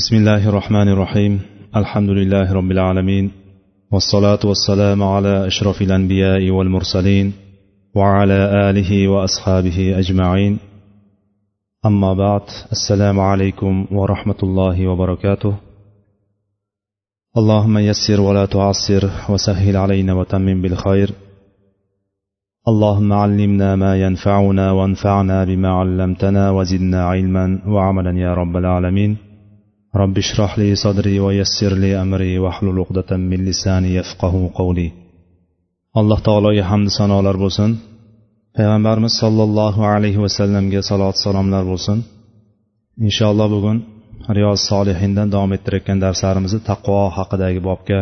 بسم الله الرحمن الرحيم. الحمد لله رب العالمين. والصلاة والسلام على أشرف الأنبياء والمرسلين وعلى آله وأصحابه أجمعين. أما بعد السلام عليكم ورحمة الله وبركاته. اللهم يسر ولا تعسر وسهل علينا وتمم بالخير. اللهم علمنا ما ينفعنا وانفعنا بما علمتنا وزدنا علما وعملا يا رب العالمين. رب اشرح لي صدري ويسر لي أمري واحلل عقدة من لساني يفقه قولي alloh taologa hamd sanolar bo'lsin payg'ambarimiz sollallohu alayhi vasallamga salot salomlar bo'lsin inshaalloh bugun riyoz solihindan davom ettirayotgan darslarimizni taqvo haqidagi bobga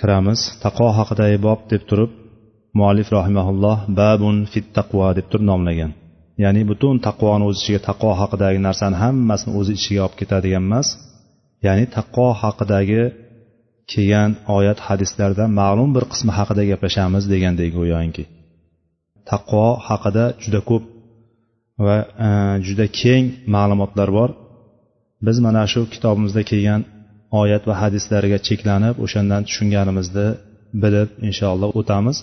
kiramiz taqvo haqidagi bob deb turib muallif rahimaulloh babun fit taqvo deb turib nomlagan Ya'ni butun taqvoni o'z ichiga taqvo haqidagi narsani hammasini o'z ichiga olib ketadigan emas. Ya'ni taqvo haqidagi kelgan oyat hadislardan ma'lum bir qismi haqida gaplashamiz degandek go'yoki. Taqvo haqida juda ko'p va e, juda keng ma'lumotlar bor. Biz mana shu kitobimizda kelgan oyat va hadislarga cheklanib o'shandan tushunganimizni bilib inshaalloh o'tamiz.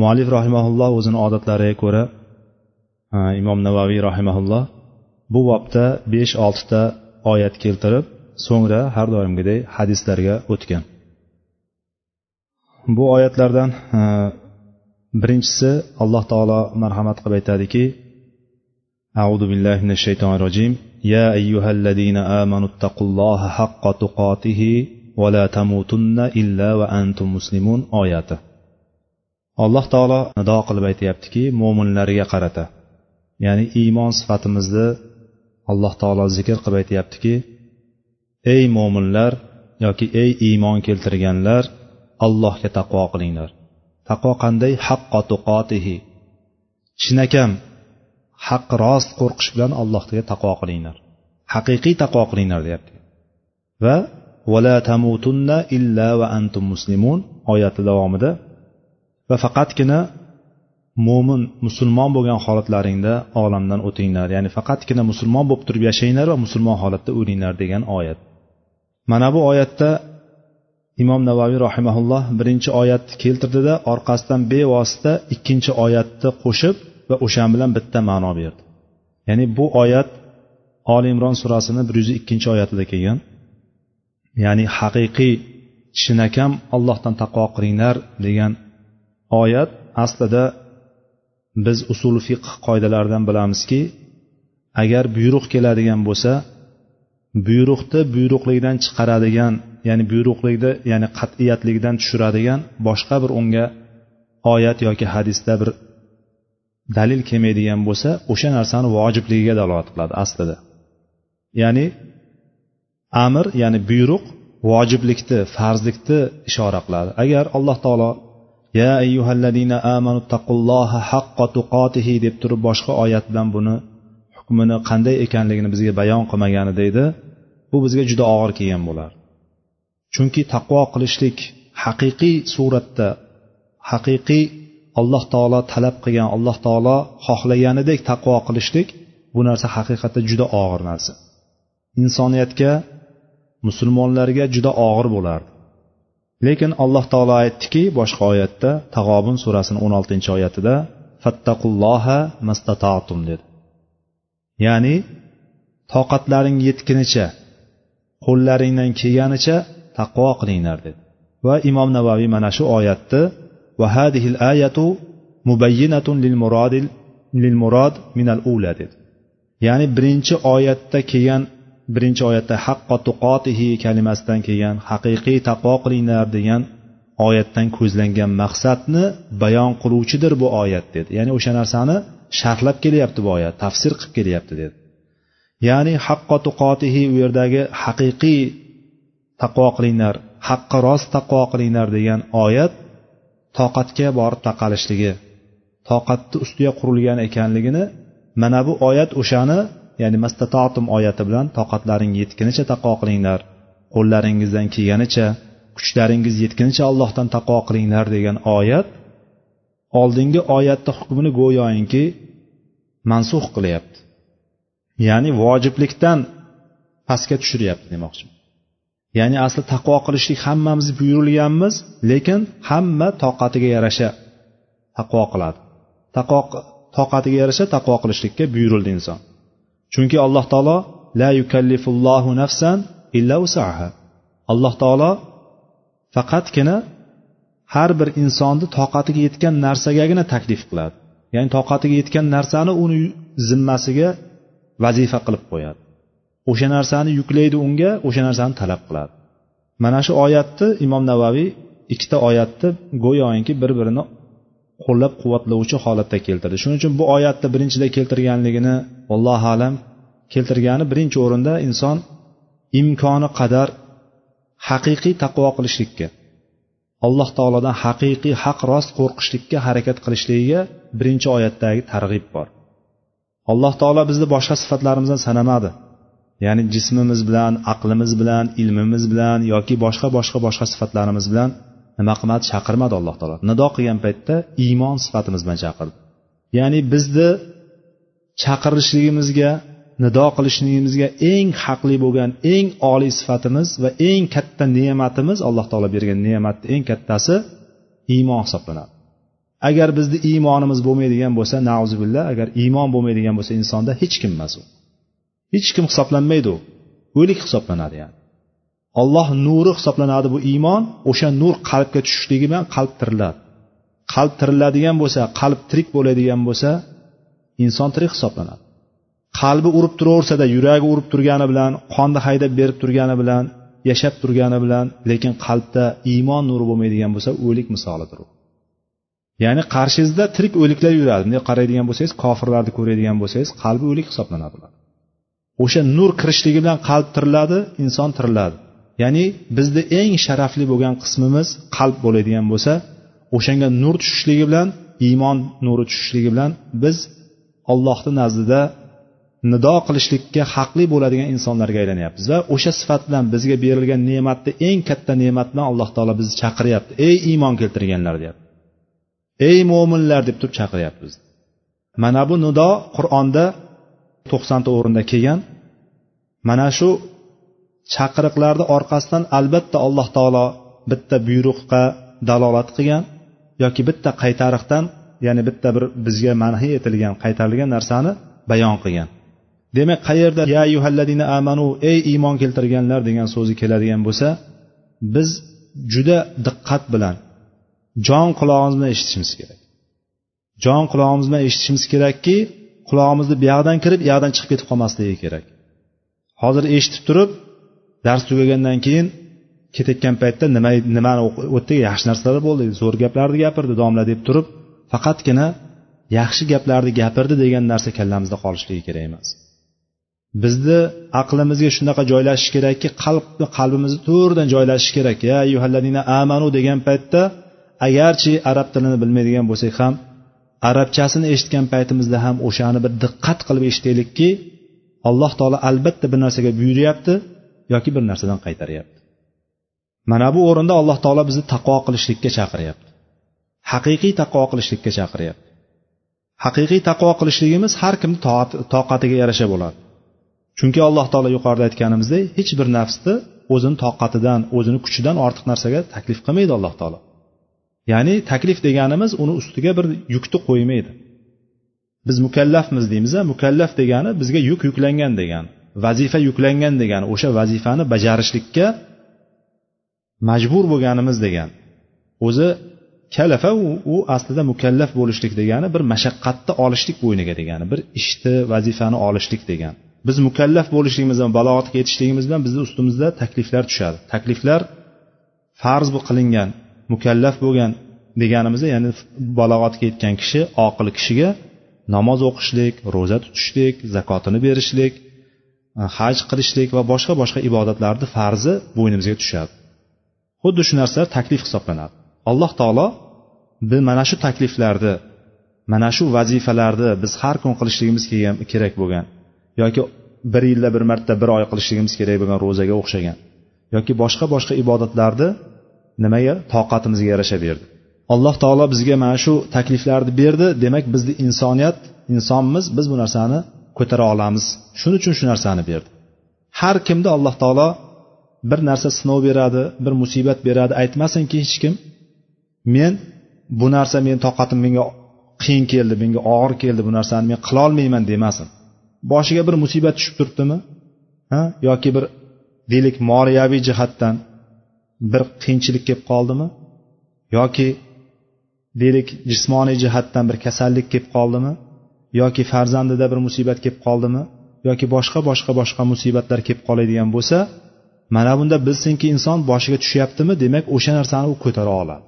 Muallif rahimaulloh o'zini odatlariga ko'ra imom navaviy rahimaulloh bu bobda besh oltita oyat keltirib so'ngra har doimgidek hadislarga o'tgan bu oyatlardan birinchisi alloh taolo marhamat qilib aytadiki أعوذ بالله من الشيطان الرجيم يا أيها الذين آمنوا اتقوا الله حق تقاته ولا تموتن إلا وأنتم مسلمون آياته alloh taolo nido qilib aytyaptiki mo'minlarga qarata ya'ni iymon sifatimizni alloh taolo zikr qilib aytyaptiki ey mo'minlar yoki ey iymon keltirganlar allohga taqvo qilinglar. Taqvo qanday? Haqqo tuqotihi. Chinakam haq rost qo'rqish bilan allohga taqvo qilinglar. Haqiqiy taqvo qilinglar deyapti. Va vala tamutunna illa va antum muslimun oyati davomida va faqatgina mo'min musulmon bo'lgan holatlaringda olamdan o'tinglar. Ya'ni faqatgina musulmon bo'lib turib yashanglar va musulmon holatda o'linglar degan oyat. Mana bu oyatda imom navoiy rahimaulloh birinchi oyatni keltirdida orqasidan bevosita ikkinchi oyatni qo'shib va o'sha bilan bitta ma'no berdi. Ya'ni bu oyat oli imron surasini bir yuz ikkinchi oyatida kelgan. Ya'ni haqiqiy chinakam allohdan taqvo qilinglar degan oyat aslida biz usul fiqh qoidalaridan bilamizki agar buyruq keladigan bo'lsa buyruqni buyruqlikdan chiqaradigan ya'ni buyruqlikni ya'ni qat'iyatlikdan tushiradigan boshqa bir unga oyat yoki hadisda bir dalil kelmaydigan bo'lsa o'sha narsani vojibligiga dalolat qiladi aslida. Ya'ni amr ya'ni buyruq vojiblikni farzlikni ishora qiladi. Agar alloh taolo ya ayyuhallazina amanu taqulloha haqqa tuqotihi deb turib boshqa oyat bilan buni hukmini qanday ekanligini bizga bayon qilmaganida edi bu bizga juda og'ir kelgan bo'lar. Chunki taqvo qilishlik haqiqiy suratda haqiqiy alloh taolo talab qilgan alloh taolo xohlaganidek taqvo qilishlik bu narsa haqiqatda juda og'ir narsa. Insoniyatga musulmonlarga juda og'ir bo'lardi. Lekin alloh taolo aytdiki boshqa oyatda tag'obun surasini o'n oltinchi oyatida fattaqulloha mastatatum dedi. Ya'ni toqatlaring yetgunicha qo'llaringdan kelganicha taqvo qilinglar dedi. Va imom navaviy mana shu oyatni va hadihil ayatu mubayyinatun lil muradil lil murad minal ula dedi. Ya'ni birinchi oyatda kelgan birinchi oyatda haqqo tuqotihi kalimasidan kelgan haqiqiy taqvo qilinglar degan oyatdan ko'zlangan maqsadni bayon qiluvchidir bu oyat dedi. Ya'ni o'sha narsani sharhlab kelyapti bu oyat tafsir qilib kelyapti dedi. Ya'ni haqqo tuqotihi u yerdagi haqiqiy taqvo qilinglar haqqa rost taqvo qilinglar degan oyat toqatga borib taqalishligi toqatni ustiga qurilgan ekanligini mana bu oyat o'shani ya'ni mastatotum oyati bilan toqatlaring yetgunicha taqvo qilinglar qo'llaringizdan kelganicha kuchlaringiz yetgunicha allohdan taqvo qilinglar degan oyat oldingi oyatni hukmini go'yoinki mansux qilyapti. Ya'ni vojiblikdan pastga tushiryapti demoqchi. Ya'ni asli taqvo qilishlik hammamiz buyurilganmiz lekin hamma toqatiga yarasha taqvo qiladi. Taqvo toqatiga yarasha taqvo qilishlikka buyurildi inson. Chunki alloh taolo la yukallifullohu nafsan illa usaha alloh taolo faqatgina har bir insonni toqatiga yetgan narsagagina taklif qiladi. Ya'ni toqatiga yetgan narsani uni zimmasiga vazifa qilib qo'yadi. O'sha narsani yuklaydi unga o'sha narsani talab qiladi. Mana shu oyatni imom navaviy ikkita oyatni go'yoki bir birini qo'llab quvvatlovchi holatda keltirdi. Shuning uchun bu oyatni birinchida keltirganligini allohu alam keltirgani birinchi o'rinda inson imkoni qadar haqiqiy taqvo qilishlikka alloh taolodan haqiqiy haq rost qo'rqishlikka harakat qilishligiga birinchi oyatdagi targ'ib bor. Alloh taolo bizni boshqa sifatlarimizdan sanamadi. Ya'ni jismimiz bilan aqlimiz bilan ilmimiz bilan yoki boshqa boshqa boshqa sifatlarimiz bilan nima qilmadi? Chaqirmadi alloh taolo. Nido qilgan paytda iymon sifatimiz bilan chaqirdi. Ya'ni bizni chaqirishligimizga nido qilishligimizga eng haqli bo'lgan eng oliy sifatimiz va eng katta ne'matimiz alloh taolo bergan ne'matni eng kattasi iymon hisoblanadi. Agar bizni iymonimiz bo'lmaydigan bo'lsa nauzubillah agar iymon bo'lmaydigan bo'lsa insonda hech kim emas u. Hech kim hisoblanmaydi u. O'lik hisoblanadi yani. Olloh nuri hisoblanadi bu iymon o'sha nur qalbga tushishligi bilan qalb tiriladi. Qalb tiriladigan bo'lsa qalb tirik bo'ladigan bo'lsa inson tirik hisoblanadi. Qalbi urib turaversada yuragi urib turgani bilan qonni haydab berib turgani bilan yashab turgani bilan lekin qalbda iymon nuri bo'lmaydigan bo'lsa o'lik misolidir u. Ya'ni qarshingizda tirik o'liklar yuradi. Bunday qaraydigan bo'lsangiz kofirlarni ko'radigan bo'lsangiz qalbi o'lik hisoblanadi ular. O'sha nur kirishligi bilan qalb tiriladi inson tiriladi. Ya'ni bizni eng sharafli bo'lgan qismimiz qalb bo'ladigan bo'lsa o'shanga nur tushishligi bilan iymon nuri tushishligi bilan biz ollohni nazdida nido qilishlikka haqli bo'ladigan insonlarga aylanyapmiz va o'sha sifat bilan bizga berilgan ne'matni eng katta ne'mat bilan alloh taolo bizni chaqiryapti. Ey iymon keltirganlar deyapti. Ey mo'minlar deb turib chaqiryapti bizni. Mana bu nido qur'onda to'qsonta o'rinda kelgan. Mana shu chaqiriqlarni orqasidan albatta alloh taolo bitta buyruqqa dalolat qilgan yoki bitta qaytariqdan ya'ni bitta bir bizga manhiy etilgan qaytarilgan narsani bayon qilgan. Demak qayerda ya yuhalladina amanu ey iymon keltirganlar degan so'zi keladigan bo'lsa biz juda diqqat bilan jon qulog'imiz bilan eshitishimiz kerak. Jon qulog'imiz bilan eshitishimiz kerakki qulog'imizni bu yoqdan kirib buyog'idan chiqib ketib qolmasligi kerak. Hozir eshitib turib dars tugagandan keyin ketayotgan paytda nima nimani o'tdi yaxshi narsalar bo'ldi zo'r gaplarni gapirdi domla deb turib faqatgina yaxshi gaplarni gapirdi degan narsa kallamizda qolishligi kerak emas. Bizni aqlimizga shunaqa joylashishi kerakki qalbni qalbimizni to'g'ridan joylashishi kerak. Ya yuhalladina amanu degan paytda agarchi arab tilini bilmaydigan bo'lsak ham arabchasini eshitgan paytimizda ham o'shani bir diqqat qilib eshitaylikki alloh taolo albatta bir narsaga buyuryapti. Yoki bir narsadan qaytaryapti. Mana bu o'rinda alloh taolo bizni taqvo qilishlikka chaqiryapti. Haqiqiy taqvo qilishlikka chaqiryapti. Haqiqiy taqvo qilishligimiz har kimni toqatiga yarasha bo'ladi. Chunki alloh taolo yuqorida aytganimizdek hech bir nafsni o'zini toqatidan o'zini kuchidan ortiq narsaga taklif qilmaydi alloh taolo. Ya'ni taklif deganimiz uni ustiga bir yukni qo'ymaydi. Biz mukallafmiz deymiz mukallaf degani bizga yuk yuklangan degani. Vazifa yuklangan degani o'sha vazifani bajarishlikka majbur bo'lganimiz degan. O'zi kalafa u, u aslida mukallaf bo'lishlik degani bir mashaqqatni olishlik bo'yniga degani bir ishni vazifani olishlik degani biz mukallaf bo'lishligimiz bilan balog'atga yetishligimiz bilan bizni ustimizda takliflar tushadi. Takliflar farz bu qilingan mukallaf bo'lgan deganimizda ya'ni balog'atga yetgan kishi oqil kishiga namoz o'qishlik ro'za tutishlik zakotini berishlik E, haj qilishlik va boshqa boshqa ibodatlarni farzi bo'ynimizga tushadi. Xuddi shu narsalar taklif hisoblanadi. Alloh taolo mana shu takliflarni mana shu vazifalarni biz har kun qilishligimiz kerak bo'lgan yoki bir yilda bir marta bir oy qilishligimiz kerak bo'lgan ro'zaga o'xshagan yoki boshqa boshqa ibodatlarni nimaga toqatimizga yarasha berdi alloh taolo bizga mana shu takliflarni berdi. Demak bizni insoniyat insonmiz biz bu narsani ko'tara olamiz. Shuning uchun shu narsani berdi. Har kimda alloh taolo bir narsa sinov beradi bir musibat beradi. Aytmasinki hech kim men bu narsa meni toqatim menga qiyin keldi menga og'ir keldi bu narsani men qilolmayman demasin. Boshiga bir musibat tushib turibdimi? Ha? Yoki bir deylik moliyaviy jihatdan bir qiyinchilik kelib qoldimi? Yoki deylik jismoniy jihatdan bir kasallik kelib qoldimi? Yoki farzandida bir musibat kelib qoldimi yoki boshqa boshqa boshqa musibatlar kelib qoladigan bo'lsa mana bunda bilsinki inson boshiga tushyaptimi demak o'sha narsani u ko'tara oladi.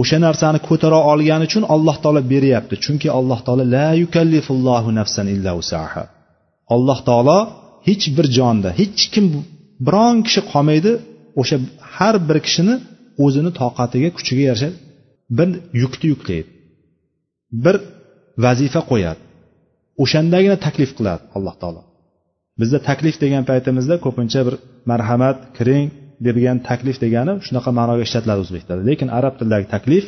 O'sha narsani ko'tara olgani uchun alloh taolo beryapti chunki alloh taolo la yukallifullohu nafsan illa usaha alloh taolo hech bir jonda hech kim biron kishi qolmaydi o'sha har bir kishini o'zini toqatiga kuchiga yarasha bir yukni yuklaydi. Bir vazifa qo'yadi. O'shandagina taklif qiladi alloh taolo. Bizda taklif degan paytimizda ko'pincha bir marhamat kiring degan taklif degani shunaqa ma'noga ishlatiladi o'zbek tilida lekin arab tilidagi taklif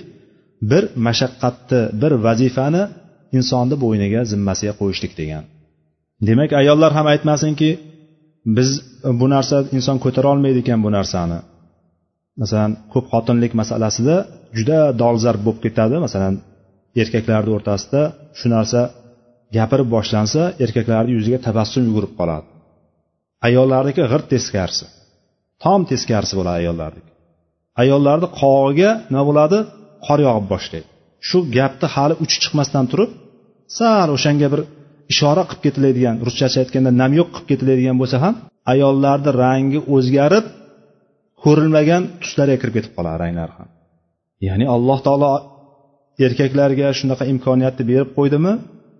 bir mashaqqatni bir vazifani insonni bo'yniga zimmasiga qo'yishlik degan demak ayollar ham aytmasinki biz bu narsa inson ko'tara olmaydi ekan bu narsani. Masalan ko'p xotinlik masalasida juda dolzarb bo'lib ketadi. Masalan erkaklarni o'rtasida shu narsa gapirib boshlansa erkaklarni yuziga tabassum yugurib qoladi. Ayollarniki g'irt teskarisi tom teskarisi bo'ladi ayollarniki. Ayollarni qovog'iga nima bo'ladi? Qor yog'ib boshlaydi. Shu gapni hali uchi chiqmasdan turib sal o'shanga bir ishora qilib ketiladigan ruschacha aytganda namyoq qilib ketiladigan bo'lsa ham ayollarni rangi o'zgarib ko'rilmagan tuslarga kirib ketib qoladi ranglari ham. Ya'ni alloh taolo erkaklarga shunaqa imkoniyatni berib qo'ydimi?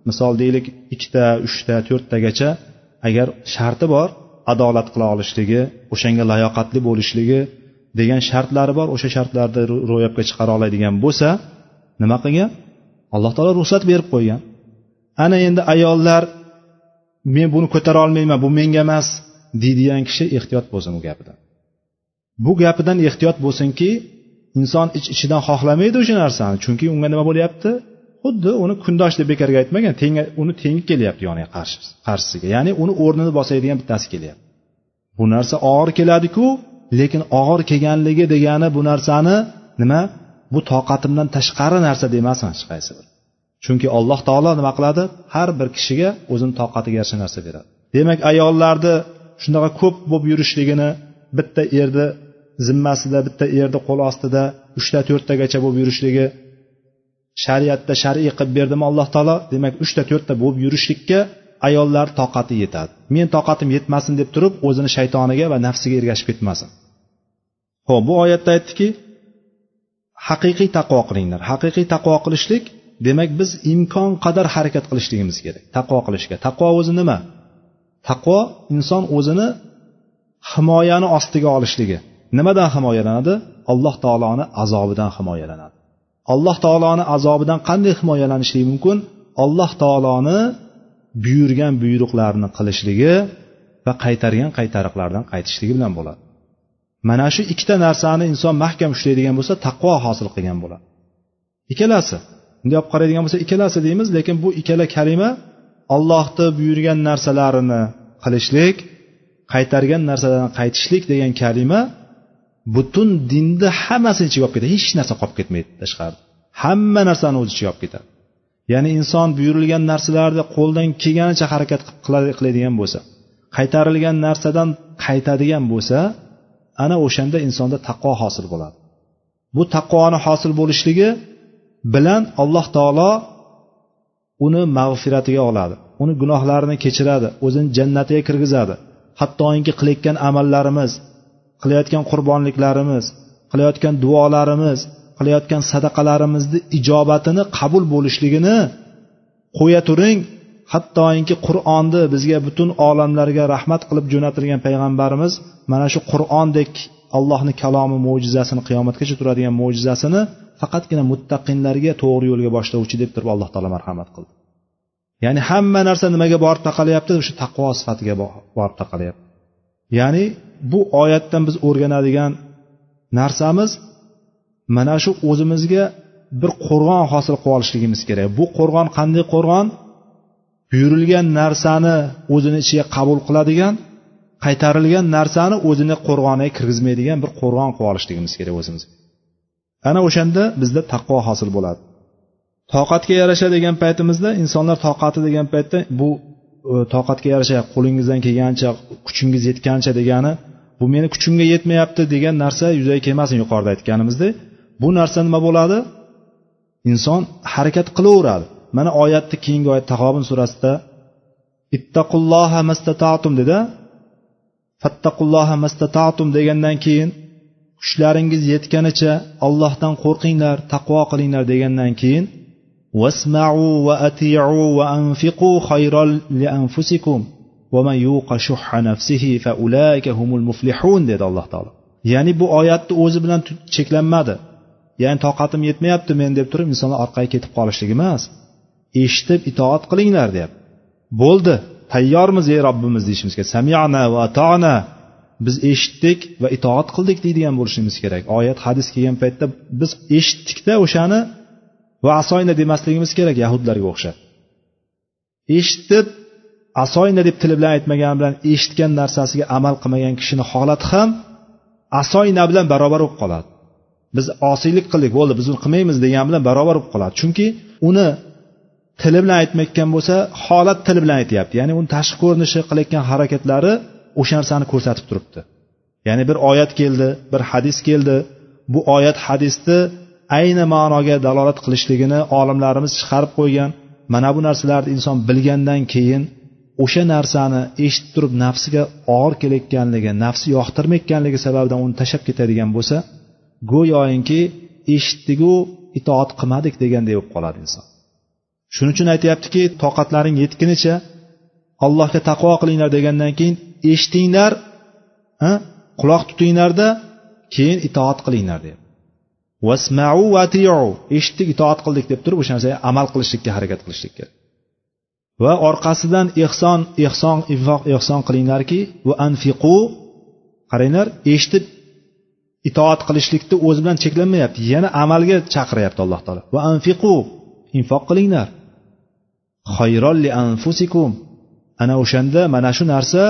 Misol deylik ikkita uchta to'rttagacha agar sharti bor adolat qila olishligi o'shanga layoqatli bo'lishligi degan shartlari bor o'sha shartlarni ro'yobga chiqara oladigan bo'lsa nima qilgan? Alloh taolo ruxsat berib qo'ygan. Ana endi ayollar men buni ko'tara olmayman bu menga emas deydigan kishi ehtiyot bo'lsin u gapidan. Bu gapidan ehtiyot bo'lsinki inson ich ichidan xohlamaydi o'sha narsani. Chunki unga nima bo'lyapti? Xuddi uni kundosh deb bekorga aytmagan teng uni tengi kelyapti yoniga qarshi qarshisiga. Ya'ni uni o'rnini bosadigan bittasi kelyapti. Bu narsa og'ir keladiku lekin og'ir kelganligi degani bu narsani nima? Bu toqatimdan tashqari narsa demasin hech qaysi bir chunki alloh taolo nima qiladi? Har bir kishiga o'zini toqatiga yarasha narsa beradi. Demak ayollarni shunaqa ko'p bo'lib yurishligini bitta erni zimmasida bitta erni qo'l ostida uchta to'rttagacha bo'lib yurishligi shariatda shar'iy qilib berdimi alloh taolo demak uchta to'rtta bo'lib yurishlikka ayollar toqati yetadi. Men toqatim yetmasin deb turib o'zini shaytoniga va nafsiga ergashib ketmasin. Ho'p bu oyatda aytdiki haqiqiy taqvo qilinglar. Haqiqiy taqvo qilishlik demak biz imkon qadar harakat qilishligimiz kerak. Taqvo qilishga. Taqvo o'zi nima? Taqvo inson o'zini himoyani ostiga olishligi. Nimadan himoyalanadi? Alloh taoloni azobidan himoyalanadi. Alloh taoloni azobidan qanday himoyalanishlik mumkin? Alloh taoloni buyurgan buyruqlarini qilishligi va qaytargan qaytariqlardan qaytishligi bilan bo'ladi. Mana shu ikkita narsani inson mahkam ushlaydigan bo'lsa taqvo hosil qilgan bo'ladi. Ikkalasi bunday olib qaraydigan bo'lsa ikkalasi deymiz lekin bu ikkala kalima ollohni buyurgan narsalarini qilishlik qaytargan narsalardan qaytishlik degan kalima butun dinni hammasini ichiga olib ketadi. Hech narsa qolib ketmaydi tashqarida. Hamma narsani o'z ichiga olib ketadi. Ya'ni inson buyurilgan narsalarni qo'ldan kelganicha harakat qiladigan bo'lsa qaytarilgan narsadan qaytadigan bo'lsa ana o'shanda insonda taqvo hosil bo'ladi. Bu taqvoni hosil bo'lishligi bilan alloh taolo uni mag'firatiga oladi. Uni gunohlarini kechiradi o'zini jannatiga kirgizadi. Hattoki qilayotgan amallarimiz qilayotgan qurbonliklarimiz qilayotgan duolarimiz qilayotgan sadaqalarimizni ijobatini qabul bo'lishligini qo'ya turing. Hattoki qur'onni bizga butun olamlarga rahmat qilib jo'natilgan payg'ambarimiz mana shu qur'ondek allohni kalomi mo'jizasini qiyomatgacha turadigan mo'jizasini faqatgina muttaqinlarga to'g'ri yo'lga boshlovchi deb turib alloh taolo marhamat qildi. Ya'ni hamma narsa nimaga borib taqalyapti o'sha taqvo sifatiga borib taqalyapti ya'ni bu oyatdan biz o'rganadigan narsamiz mana shu o'zimizga bir qo'rg'on hosil qilib olishligimiz kerak. Bu qo'rg'on qanday qo'rg'on? Buyurilgan narsani o'zini ichiga qabul qiladigan qaytarilgan narsani o'zini qo'rg'oniga kirgizmaydigan bir qo'rg'on qilib olishligimiz kerak o'zimiz. Ana o'shanda bizda taqvo hosil bo'ladi. Toqatga yarasha degan paytimizda insonlar toqati degan paytda bu E, toqatga yarasha qo'lingizdan kelgancha kuchingiz yetgancha degani bu meni kuchimga yetmayapti degan narsa yuzaga kelmasin yuqorida aytganimizdek. Bu narsa nima bo'ladi? Inson harakat qilaveradi. Mana oyatni keyingi oyat tahobin surasida ittaqulloha mastatatum dedi fattaqulloha mastatatum degandan keyin kuchlaringiz yetganicha ollohdan qo'rqinglar taqvo qilinglar degandan keyin vasmau va atiu va anfiqu khayral li anfusikum ومن يوق شح نفسه فأولئك هم المفلحون dedi alloh taolo ya'ni bu oyatni o'zi bilan cheklanmadi ya'ni toqatim yetmayapti men deb turib insonlar orqaga ketib qolishlik emas eshitib itoat qilinglar deyapti bo'ldi tayyormiz ey robbimiz deyishimiz kerak samiana va atona biz eshitdik va itoat qildik deydigan bo'lishimiz kerak oyat hadis kelgan paytda biz eshitdikda o'shani va asoyna demasligimiz kerak yahudlarga o'xshab. Eshitib asoyna deb tili bilan aytmagani bilan eshitgan narsasiga amal qilmagan kishini holati ham asoyna bilan barobar bo'lib qoladi. Biz osiylik qildik bo'ldi biz uni qilmaymiz degan bilan barobar bo'lib qoladi. Chunki uni tili bilan aytmayotgan bo'lsa holat tili bilan aytyapti. Ya'ni uni tashqi ko'rinishi qilayotgan harakatlari o'sha narsani ko'rsatib turibdi. Ya'ni bir oyat keldi bir hadis keldi. Bu oyat hadisni ayni ma'noga dalolat qilishligini olimlarimiz chiqarib qo'ygan. Mana bu narsalarni inson bilgandan keyin o'sha narsani eshitib turib nafsiga og'ir kelayotganligi nafsi yoqtirmayotganligi sababidan uni tashlab ketadigan bo'lsa go'yoinki eshitdiku itoat qilmadik deganday bo'lib qoladi inson. Shuning uchun aytyaptiki toqatlaring yetgunicha allohga taqvo qilinglar degandan keyin eshitinglar quloq tutinglarda keyin itoat qilinglar deyapti. Vasmau vatiu eshitdik itoat qildik deb turib o'sha narsaga amal qilishlikka harakat qilishlik kerak va orqasidan ehson ehson infoq ehson qilinglarki va anfiqu qaranglar eshitib itoat qilishlikni o'zi bilan cheklanmayapti yana amalga chaqiryapti alloh taolo. Va anfiqu infoq qilinglar. Xayrolli anfusikum ana o'shanda mana shu narsa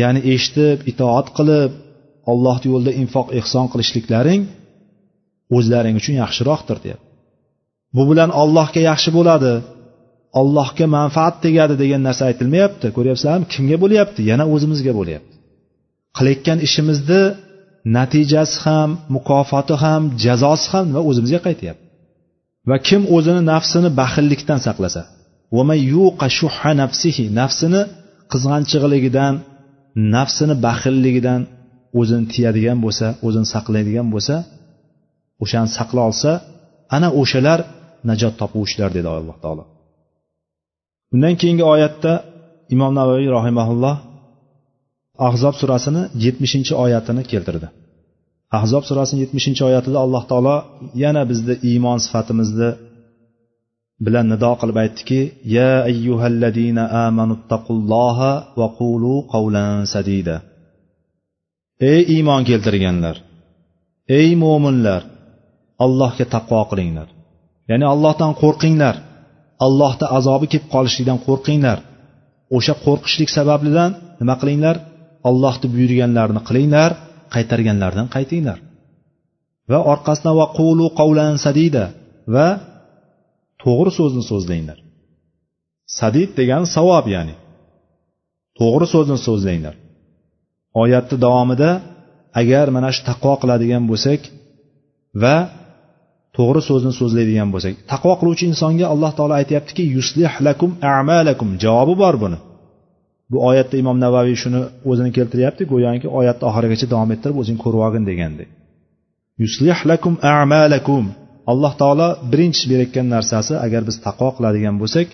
ya'ni eshitib itoat qilib ollohni yo'lida infoq ehson qilishliklaring o'zlaring uchun yaxshiroqdir deyapti bu bilan ollohga yaxshi bo'ladi. Ollohga manfaat tegadi degan narsa aytilmayapti. Ko'ryapsizlarmi? Kimga bo'lyapti? Yana o'zimizga bo'lyapti. Qilayotgan ishimizni natijasi ham mukofoti ham jazosi ham nima? O'zimizga qaytyapti. Va kim o'zini nafsini baxillikdan saqlasa? Nafsini qizg'anchig'iligidan nafsini baxilligidan o'zini tiyadigan bo'lsa o'zini saqlaydigan bo'lsa o'shani saqla olsa ana o'shalar najot topuvchilar dedi alloh taolo. Undan keyingi oyatda imom navoiy rahimaulloh ahzob surasini yetmishinchi oyatini keltirdi. Ahzob surasini yetmishinchi oyatida alloh taolo yana bizni iymon sifatimizni bilan nido qilib aytdiki ya ayyuhallazina amanu taqulloha va qulu qavlan sadida. Ey iymon keltirganlar ey mo'minlar allohga taqvo qilinglar. Ya'ni allohdan qo'rqinglar. Allohni azobi kelib qolishligidan qo'rqinglar. O'sha qo'rqishlik sabablidan nima qilinglar? Allohni buyurganlarini qilinglar qaytarganlardan qaytinglar. Va orqasidan va qulu qavlan sadida va to'g'ri so'zni so'zlanglar sadid degani savob ya'ni. To'g'ri so'zni so'zlanglar oyatni davomida agar mana shu taqvo qiladigan bo'lsak va to'g'ri so'zni so'zlaydigan bo'lsak taqvo qiluvchi insonga alloh taolo aytyaptiki yuslih lakum amalakum javobi bor buni. Bu oyatda imom navaviy shuni o'zini keltiryapti go'yoki oyatni oxirigacha davom ettirib o'zing ko'rib olgin degandek. Yuslih lakum amalakum alloh taolo birinchi berayotgan narsasi agar biz taqvo qiladigan bo'lsak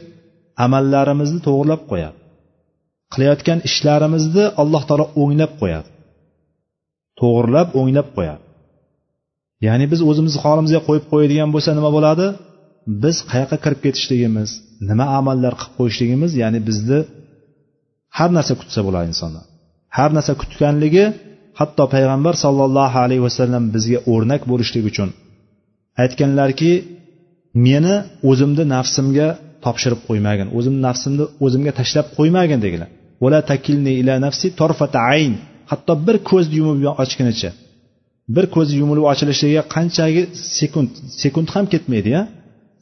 amallarimizni to'g'irlab qo'yadi. Qilayotgan ishlarimizni alloh taolo o'nglab qo'yadi. To'g'irlab o'nglab qo'yadi. Ya'ni biz o'zimizni holimizga qo'yib qo'yadigan bo'lsa nima bo'ladi? Biz qayoqqa kirib ketishligimiz nima amallar qilib qo'yishligimiz ya'ni bizni har narsa kutsa bo'ladi insondan har narsa kutganligi hatto payg'ambar sollallohu alayhi vasallam bizga o'rnak bo'lishlik uchun aytganlarki meni o'zimni nafsimga topshirib qo'ymagin o'zimni nafsimni o'zimga tashlab qo'ymagin deganlar takilni ila nafsi torfata ayn. Hatto bir ko'zni yumib ochgunicha bir ko'zi yumilib ochilishiga qanchagi sekund sekund ham ketmaydi ya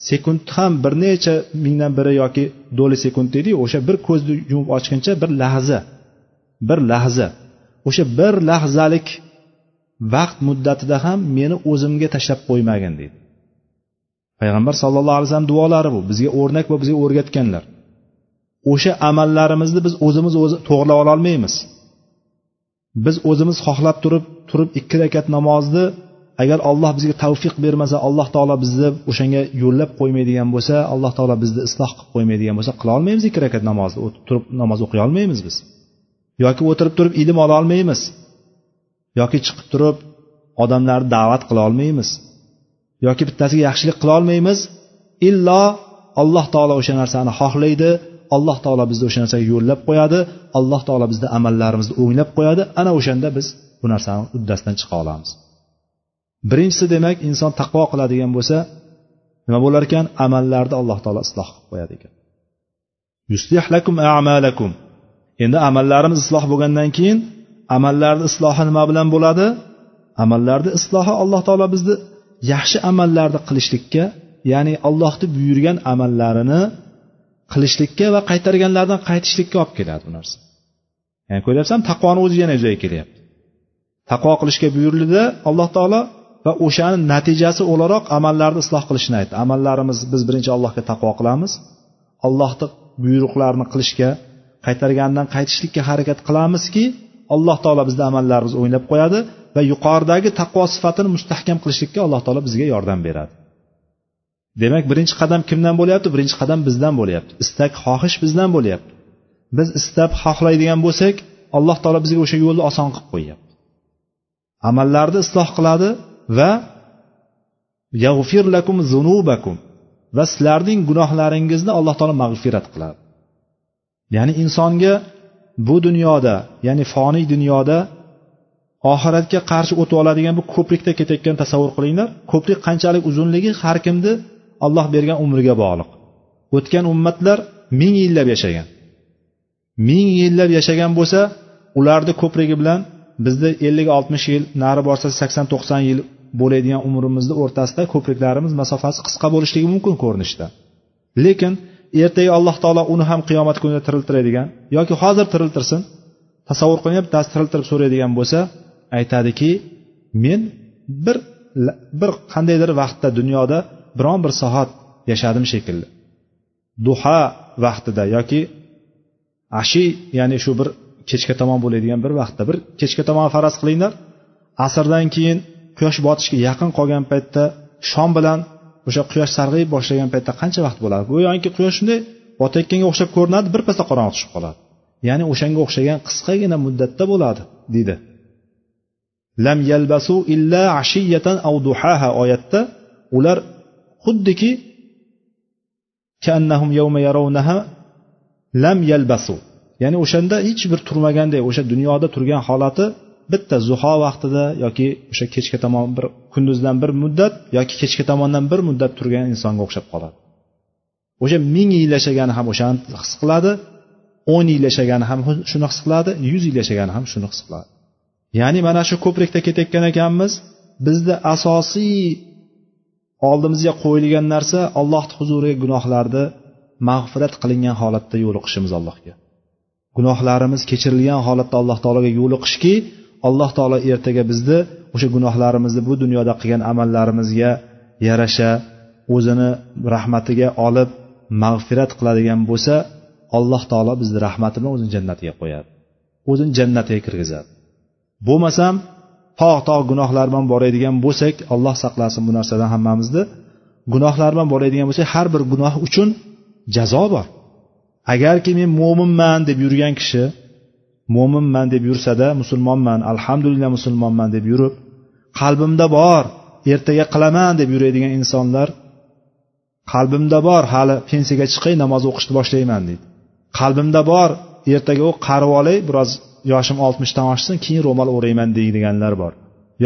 sekund ham bir necha mingdan biri yoki do'li sekund deydiyu o'sha bir ko'zni yumib ochguncha bir lahza bir lahza. O'sha bir lahzalik vaqt muddatida ham meni o'zimga tashlab qo'ymagin deydi. Payg'ambar sallallohu alayhi vasallam duolari bu. Bizga o'rnak va bizga o'rgatganlar. O'sha amallarimizni biz o'zimiz o'zi to'g'irlab ololmaymiz. Biz o'zimiz xohlab turib turib ikki rakat namozni agar alloh bizga tavfiq bermasa alloh taolo bizni o'shanga yo'llab qo'ymaydigan bo'lsa alloh taolo bizni isloh qilib qo'ymaydigan bo'lsa qila olmaymiz ikki rakat namozni turib namoz o'qiy olmaymiz biz. Yoki o'tirib turib ilm ola olmaymiz. Yoki chiqib turib odamlarni da'vat qila olmaymiz. Yoki bittasiga yaxshilik qila olmaymiz. Illo alloh taolo o'sha narsani xohlaydi. Alloh taolo bizni o'sha narsaga yo'llab qo'yadi alloh taolo bizni amallarimizni o'nglab qo'yadi. Ana o'shanda biz bu narsani uddasidan chiqa olamiz. Birinchisi demak inson taqvo qiladigan bo'lsa nima bo'lar ekan? Amallarni alloh taolo isloh qilib qo'yadi ekan. A'malakum. Endi amallarimiz isloh bo'lgandan keyin amallarni islohi nima bilan bo'ladi? Amallarni islohi alloh taolo bizni yaxshi amallarni qilishlikka ya'ni allohni buyurgan amallarini qilishlikka va qaytarganlardan qaytishlikka olib keladi bu narsa. Ya'ni ko'ryapsanmi taqvoni o'zi yana yuzaga kelyapti. Taqvo qilishga buyurildi alloh taolo va o'shani natijasi o'laroq amallarni isloh qilishni aytdi. Amallarimiz biz birinchi allohga taqvo qilamiz. Allohni buyruqlarini qilishga qaytarganidan qaytishlikka harakat qilamizki alloh taolo bizni amallarimizni o'nglab qo'yadi va yuqoridagi taqvo sifatini mustahkam qilishlikka alloh taolo bizga yordam beradi. Demak birinchi qadam kimdan bo'lyapti? Birinchi qadam bizdan bo'lyapti. Istak xohish bizdan bo'lyapti. Biz istab xohlaydigan bo'lsak alloh taolo bizga o'sha yo'lni oson qilib qo'yyapti. Amallarni isloh qiladi va yag'fir lakum zunubakum va sizlarning gunohlaringizni alloh taolo mag'firat qiladi. Ya'ni insonga bu dunyoda ya'ni foniy dunyoda oxiratga qarshi o'tib oladigan bu ko'prikda ketayotgan tasavvur qilinglar. Ko'prik qanchalik uzunligi har kimni alloh bergan umriga bog'liq. O'tgan ummatlar ming yillab yashagan. Ming yillab yashagan bo'lsa ularni ko'prigi bilan bizni ellik oltmish yil nari borsa sakson to'qson yil bo'ladigan umrimizni o'rtasida ko'priklarimiz masofasi qisqa bo'lishligi mumkin ko'rinishda. Lekin ertaga alloh taolo uni ham qiyomat kunida tiriltiradigan yoki hozir tiriltirsin tasavvur qilib bittasi tiriltirib so'raydigan bo'lsa aytadiki men bir bir qandaydir vaqtda dunyoda biron bir soat yashadim shekilli. Duha vaqtida yoki ashi ya'ni shu bir kechga tomon bo'ladigan bir vaqtda bir kechga tomon faraz qilinglar. Asrdan keyin quyosh botishga yaqin qolgan paytda shom bilan o'sha quyosh sarg'ayib boshlagan paytda qancha vaqt bo'ladi? Go'yoki quyosh shunday botayotganga o'xshab ko'rinadi birpasda qorong'i tushib qoladi. Ya'ni o'shanga o'xshagan qisqagina muddatda bo'ladi deydi. Lam yalbasu illa ashiyatan aw duhaha oyatda ular xuddiki kaannahum yawma yarawnaha lam yalbasu. Ya'ni o'shanda hech bir turmaganday o'sha dunyoda turgan holati bitta zuho vaqtida yoki o'sha kechga tomon bir kunduzdan bir muddat yoki kechga tomondan bir muddat turgan insonga o'xshab qoladi. O'sha ming yil yashagani ham o'shani his qiladi o'n yil yashagani ham shuni his qiladi yuz yil yashagani ham shuni his qiladi. Ya'ni mana shu ko'prikda ketayotgan ekanmiz bizda asosiy oldimizga qo'yilgan narsa allohni huzuriga gunohlarni mag'firat qilingan holatda yo'liqishimiz allohga. Gunohlarimiz kechirilgan holatda alloh taologa yo'liqishki alloh taolo ertaga bizni o'sha gunohlarimizni bu dunyoda qilgan amallarimizga yarasha o'zini rahmatiga olib mag'firat qiladigan bo'lsa alloh taolo bizni rahmati bilan o'zini jannatiga qo'yadi o'zini jannatiga kirgizadi. Bo'lmasam tog' tog' gunohlar bilan boradigan bo'lsak alloh saqlasin bu narsadan hammamizni. Gunohlar bilan boradigan bo'lsak har bir gunoh uchun jazo bor. Agarki men mo'minman deb yurgan kishi mo'minman deb yursada musulmonman alhamdulillah musulmonman deb yurib qalbimda bor ertaga qilaman deb yuradigan insonlar qalbimda bor hali pensiyaga chiqay namoz o'qishni boshlayman deydi. Qalbimda bor ertaga u qarib olay biroz yoshim oltmishdan oshsin keyin ro'mol o'rayman deydiganlar bor.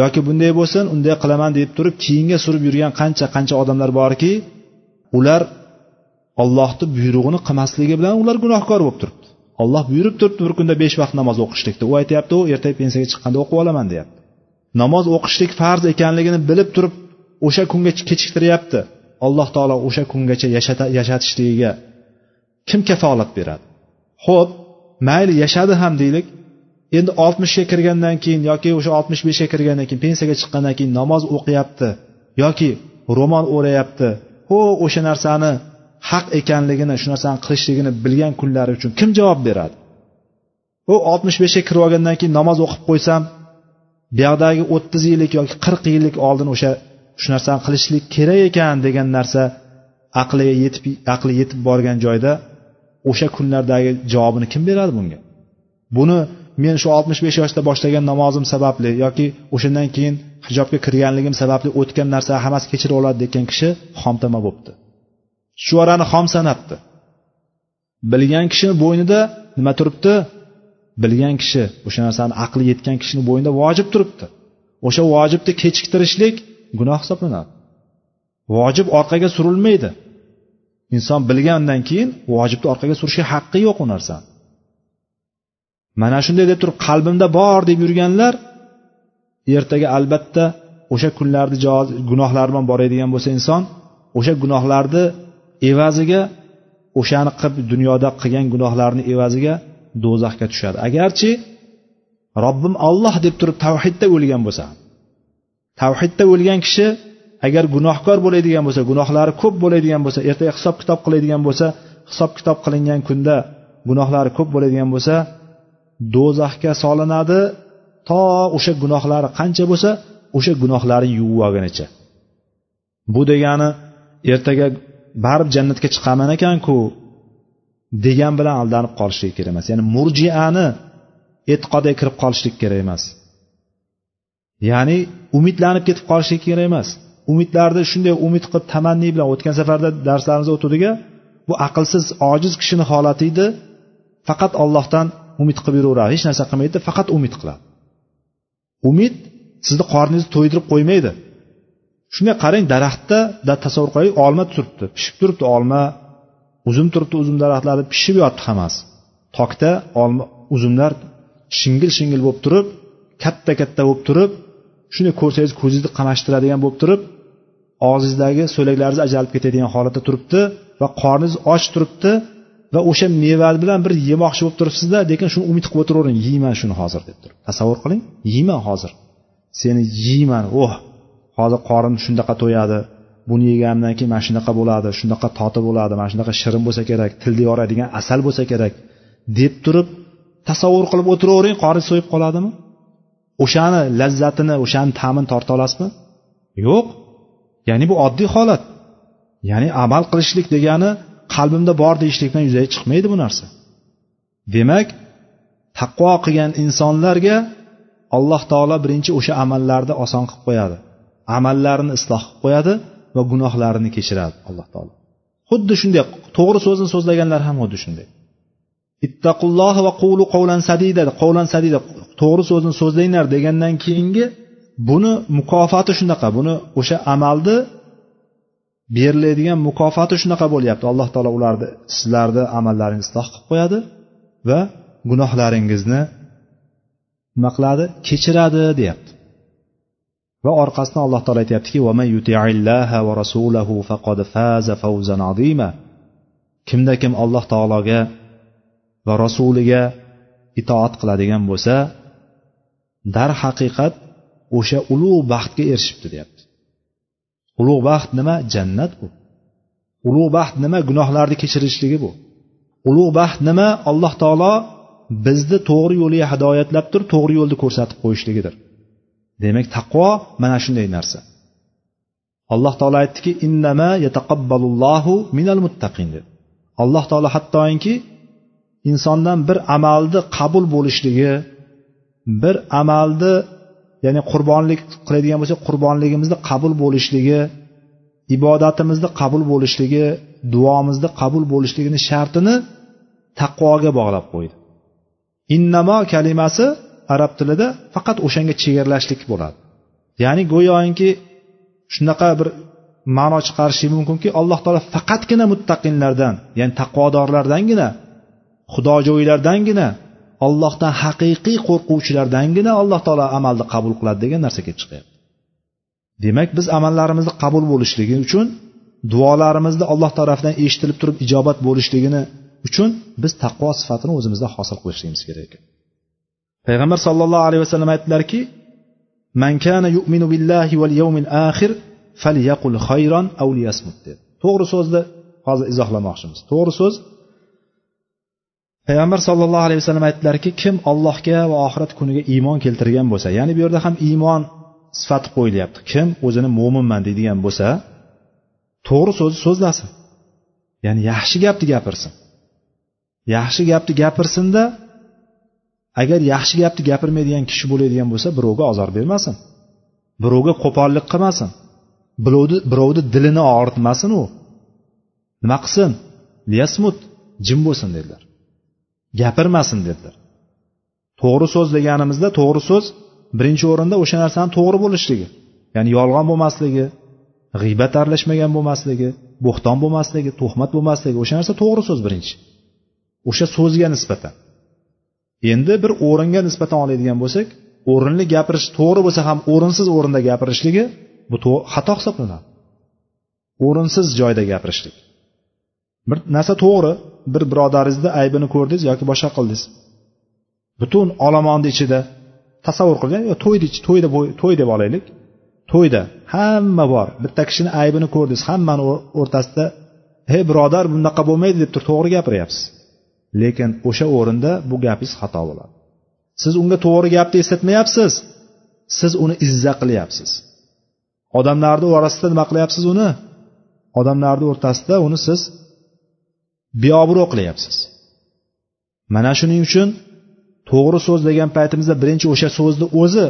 Yoki bunday bo'lsin unday qilaman deb turib keyinga surib yurgan qancha qancha odamlar borki ular ollohni buyrug'ini qilmasligi bilan ular gunohkor bo'lib turibdi. Olloh buyurib turibdi bir kunda besh vaqt namoz o'qishlikni u aytyapti u ertaga pensiyaga chiqqanda o'qib olaman deyapti. Namoz o'qishlik farz ekanligini bilib turib o'sha kunga kechiktiryapti. Alloh taolo o'sha kungacha yashatishligiga kim kafolat beradi? Ho'p mayli yashadi ham deylik. Endi oltmishga kirgandan keyin yoki o'sha oltmish beshga kirgandan keyin pensiyaga chiqqandan keyin namoz o'qiyapti yoki ro'mol o'rayapti ho o'sha narsani haq ekanligini shu narsani qilishligini bilgan kunlari uchun kim javob beradi? U oltmish beshga kirib olgandan keyin namoz o'qib qo'ysam buyoqdagi o'ttiz yillik yoki qirq yillik oldin o'sha shu narsani qilishlik kerak ekan degan narsa aqliga yetib aqli yetib borgan joyda o'sha kunlardagi javobini kim beradi bunga? Buni men shu oltmish besh yoshda boshlagan namozim sababli yoki o'shandan keyin hijobga kirganligim sababli o'tgan narsa hammasi kechirib oladi degan kishi xomtama bo'libdi. Chuvorani xom sanabdi. Bilgan kishini bo'ynida nima turibdi? Bilgan kishi o'sha narsani aqli yetgan kishini bo'ynida vojib turibdi. O'sha vojibni kechiktirishlik gunoh hisoblanadi. Vojib orqaga surilmaydi. Inson bilgandan keyin vojibni orqaga surishga haqqi yo'q u narsani. Mana shunday deb turib qalbimda bor deb yurganlar ertaga albatta o'sha kunlarni gunohlari bilan boradigan bo'lsa inson o'sha gunohlarni evaziga o'shani qilib dunyoda qilgan gunohlarni evaziga do'zaxga tushadi. Agarchi robbim olloh deb turib tavhidda o'lgan bo'lsa tavhidda o'lgan kishi agar gunohkor bo'ladigan bo'lsa gunohlari ko'p bo'ladigan bo'lsa ertaga hisob kitob qiladigan bo'lsa hisob kitob qilingan kunda gunohlari ko'p bo'ladigan bo'lsa do'zaxga solinadi. To o'sha gunohlari qancha bo'lsa o'sha gunohlarini yuvib olgunicha bu degani ertaga baribir jannatga chiqaman ekanku degan bilan aldanib qolishlik kerak emas. Ya'ni murjiani e'tiqodiga kirib qolishlik kerak emas. Ya'ni umidlanib ketib qolishlik kerak emas. Umidlarni shunday umid qilib tamanni bilan o'tgan safarda darslarimizda o'tgandik bu aqlsiz ojiz kishini holati edi. Faqat ollohdan umid qilib yuraveradi hech narsa qilmaydi faqat umid qiladi. Umid sizni qorningizni to'ydirib qo'ymaydi. Shunday qarang daraxtda tasavvur qilaylik olma turibdi pishib turibdi olma uzum turibdi uzum daraxtlari pishib yotibdi hammasi. Tokda olma uzumlar shingil shingil bo'lib turib katta katta bo'lib turib shunday ko'rsangiz ko'zingizni qamashtiradigan bo'lib turib og'zingizdagi so'laklaringiz ajralib ketadigan holatda turibdi va qorningiz och turibdi. Va o'sha meva bilan bir yemoqchi bo'lib turibsizda lekin shuni umid qilib o'tiravering yeyman shuni hozir deb turib. Tasavvur qiling yeyman hozir. Seni yeyman oh hozir qorin shunaqa to'yadi buni yeganimdan keyin mana shunaqa bo'ladi shunaqa toti bo'ladi mana shunaqa shirin bo'lsa kerak tilni yoradigan asal bo'lsa kerak deb turib tasavvur qilib o'tiravering qorin so'yib qoladimi? O'shani lazzatini o'shani ta'mini torta olasizmi? Yo'q. Ya'ni bu oddiy holat. Ya'ni amal qilishlik degani qalbimda bor deyishlikdan yuzaga chiqmaydi bu narsa. Demak taqvo qilgan insonlarga alloh taolo birinchi o'sha amallarni oson qilib qo'yadi. Amallarini isloh qilib qo'yadi va gunohlarini kechiradi alloh taolo. Xuddi shunday to'g'ri so'zni so'zlaganlar ham xuddi shunday. Ittaqulloh va qulu qovlan sadida qovlan sadida to'g'ri so'zni so'zlanglar degandan keyingi buni mukofoti shunaqa buni o'sha amalni beriladigan mukofoti shunaqa bo'lyapti. Alloh taolo ularni sizlarni amallaringizni isloh qilib qo'yadi va gunohlaringizni nima qiladi kechiradi deyapti. Va orqasidan alloh taolo aytyaptiki kimda kim alloh taologa va rasuliga itoat qiladigan bo'lsa darhaqiqat o'sha ulug' baxtga erishibdi deyapti. Ulug' baxt nima? Jannat bu. Ulug' baxt nima? Gunohlarni kechirishligi bu. Ulug' baxt nima? Alloh taolo bizni to'g'ri yo'lga hidoyatlab turib to'g'ri yo'lni ko'rsatib qo'yishligidir. Demak taqvo mana shunday narsa. Alloh taolo aytdiki innama yataqabbalullohu minal muttaqin deb alloh taolo hattoki insondan bir amalni qabul bo'lishligi bir amalni ya'ni qurbonlik qiladigan bo'lsak qurbonligimizni qabul bo'lishligi ibodatimizni qabul bo'lishligi duomizni qabul bo'lishligini shartini taqvoga bog'lab qo'ydi. Innamo kalimasi arab tilida faqat o'shanga chegaralashlik bo'ladi. Ya'ni go'yoki shunaqa bir ma'no chiqarishi mumkinki alloh taolo faqatgina muttaqinlardan ya'ni taqvodorlardangina xudojo'ylardangina ollohdan haqiqiy qo'rquvchilardangina alloh taolo amalni qabul qiladi degan narsa kelib chiqyapti. Demak biz amallarimizni qabul bo'lishligi uchun duolarimizni alloh tarafidan eshitilib turib ijobat bo'lishligini uchun biz taqvo sifatini o'zimizda hosil qilishligimiz kerak ekan. Payg'ambar sollallohu alayhi vasallam aytdilarki man kana yu'minu billahi val yawmil akhir falyaqul khayran aw liyasmut dedi. To'g'ri so'zni hozir izohlamoqchimiz. To'g'ri so'z payg'ambar sollallohu alayhi vasallam aytdilarki kim allohga va oxirat kuniga iymon keltirgan bo'lsa ya'ni bu yerda ham iymon sifati qo'yilyapti. Kim o'zini mo'minman deydigan bo'lsa to'g'ri so'zni so'zlasin. Ya'ni yaxshi gapni gapirsin. Yaxshi gapni gapirsinda agar yaxshi gapni gapirmaydigan kishi bo'ladigan bo'lsa birovga ozor bermasin. Birovga qo'pollik qilmasin. Birovni birovni dilini og'ritmasin u. Nima qilsin? Liyasmut jim bo'lsin dedilar. Gapirmasin dedilar. To'g'ri so'z deganimizda to'g'ri so'z birinchi o'rinda o'sha narsani to'g'ri bo'lishligi ya'ni yolg'on bo'lmasligi g'iybat aralashmagan bo'lmasligi bo'xton bo'lmasligi tuhmat bo'lmasligi o'sha narsa to'g'ri so'z birinchi. O'sha so'zga nisbatan. Endi bir o'ringa nisbatan oladigan bo'lsak o'rinli gapirish to'g'ri bo'lsa ham o'rinsiz o'rinda gapirishligi bu xato hisoblanadi. O'rinsiz joyda gapirishlik. Bir narsa to'g'ri bir birodaringizni aybini ko'rdingiz yoki boshqa qildingiz? Butun olomonni ichida tasavvur qiling to'yni to'yda to'y deb olaylik. To'yda hamma bor. Bitta kishini aybini ko'rdingiz hammani o'rtasida hey birodar bunaqa bo'lmaydi deb turib to'g'ri gapiryapsiz. Lekin o'sha o'rinda bu gapingiz xato bo'ladi. Siz unga to'g'ri gapni eslatmayapsiz. Siz uni izza qilyapsiz. Odamlarni orasida nima qilyapsiz uni? Odamlarni o'rtasida uni siz beobro' qilyapsiz. Mana shuning uchun to'g'ri so'z degan paytimizda birinchi o'sha so'zni o'zi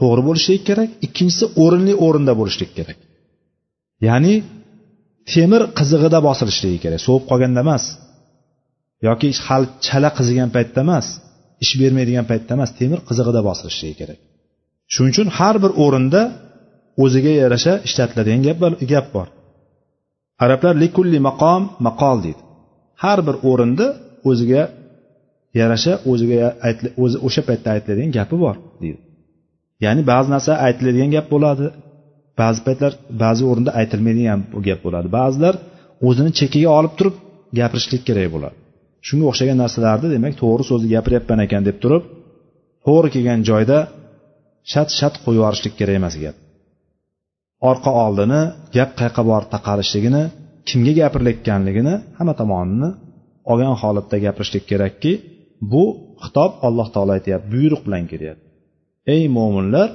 to'g'ri bo'lishligi kerak ikkinchisi o'rinli o'rinda bo'lishligi kerak. Ya'ni temir qizig'ida bosilishligi kerak sovib qolganda emas. Yoki hali chala qizigan paytda emas ish bermaydigan paytda emas temir qizig'ida bosilishligi kerak. Shuning uchun har bir o'rinda o'ziga yarasha ishlatiladigan gap bor. Arablar likulli maqom maqol deydi. Har bir o'rinda o'ziga yarasha o'ziga o'zi o'sha paytda aytiladigan gapi bor deydi. Ya'ni ba'zi narsa aytiladigan gap bo'ladi. Ba'zi paytlar ba'zi o'rinda aytilmaydigan gap bo'ladi. Ba'zilar o'zini chekiga olib turib gapirishlik kerak bo'ladi. Shunga o'xshagan narsalarni demak to'g'ri so'zni gapiryapman ekan deb turib to'g'ri kelgan joyda shat shat qo'yib yuborishlik kerak emas gap. Orqa oldini gap qayerqa borib taqalishligini kimga gapirilayotganligini hamma tomonini olgan holatda gapirishlik kerakki bu xitob alloh taolo aytyapti buyruq bilan kelyapti. Ey mo'minlar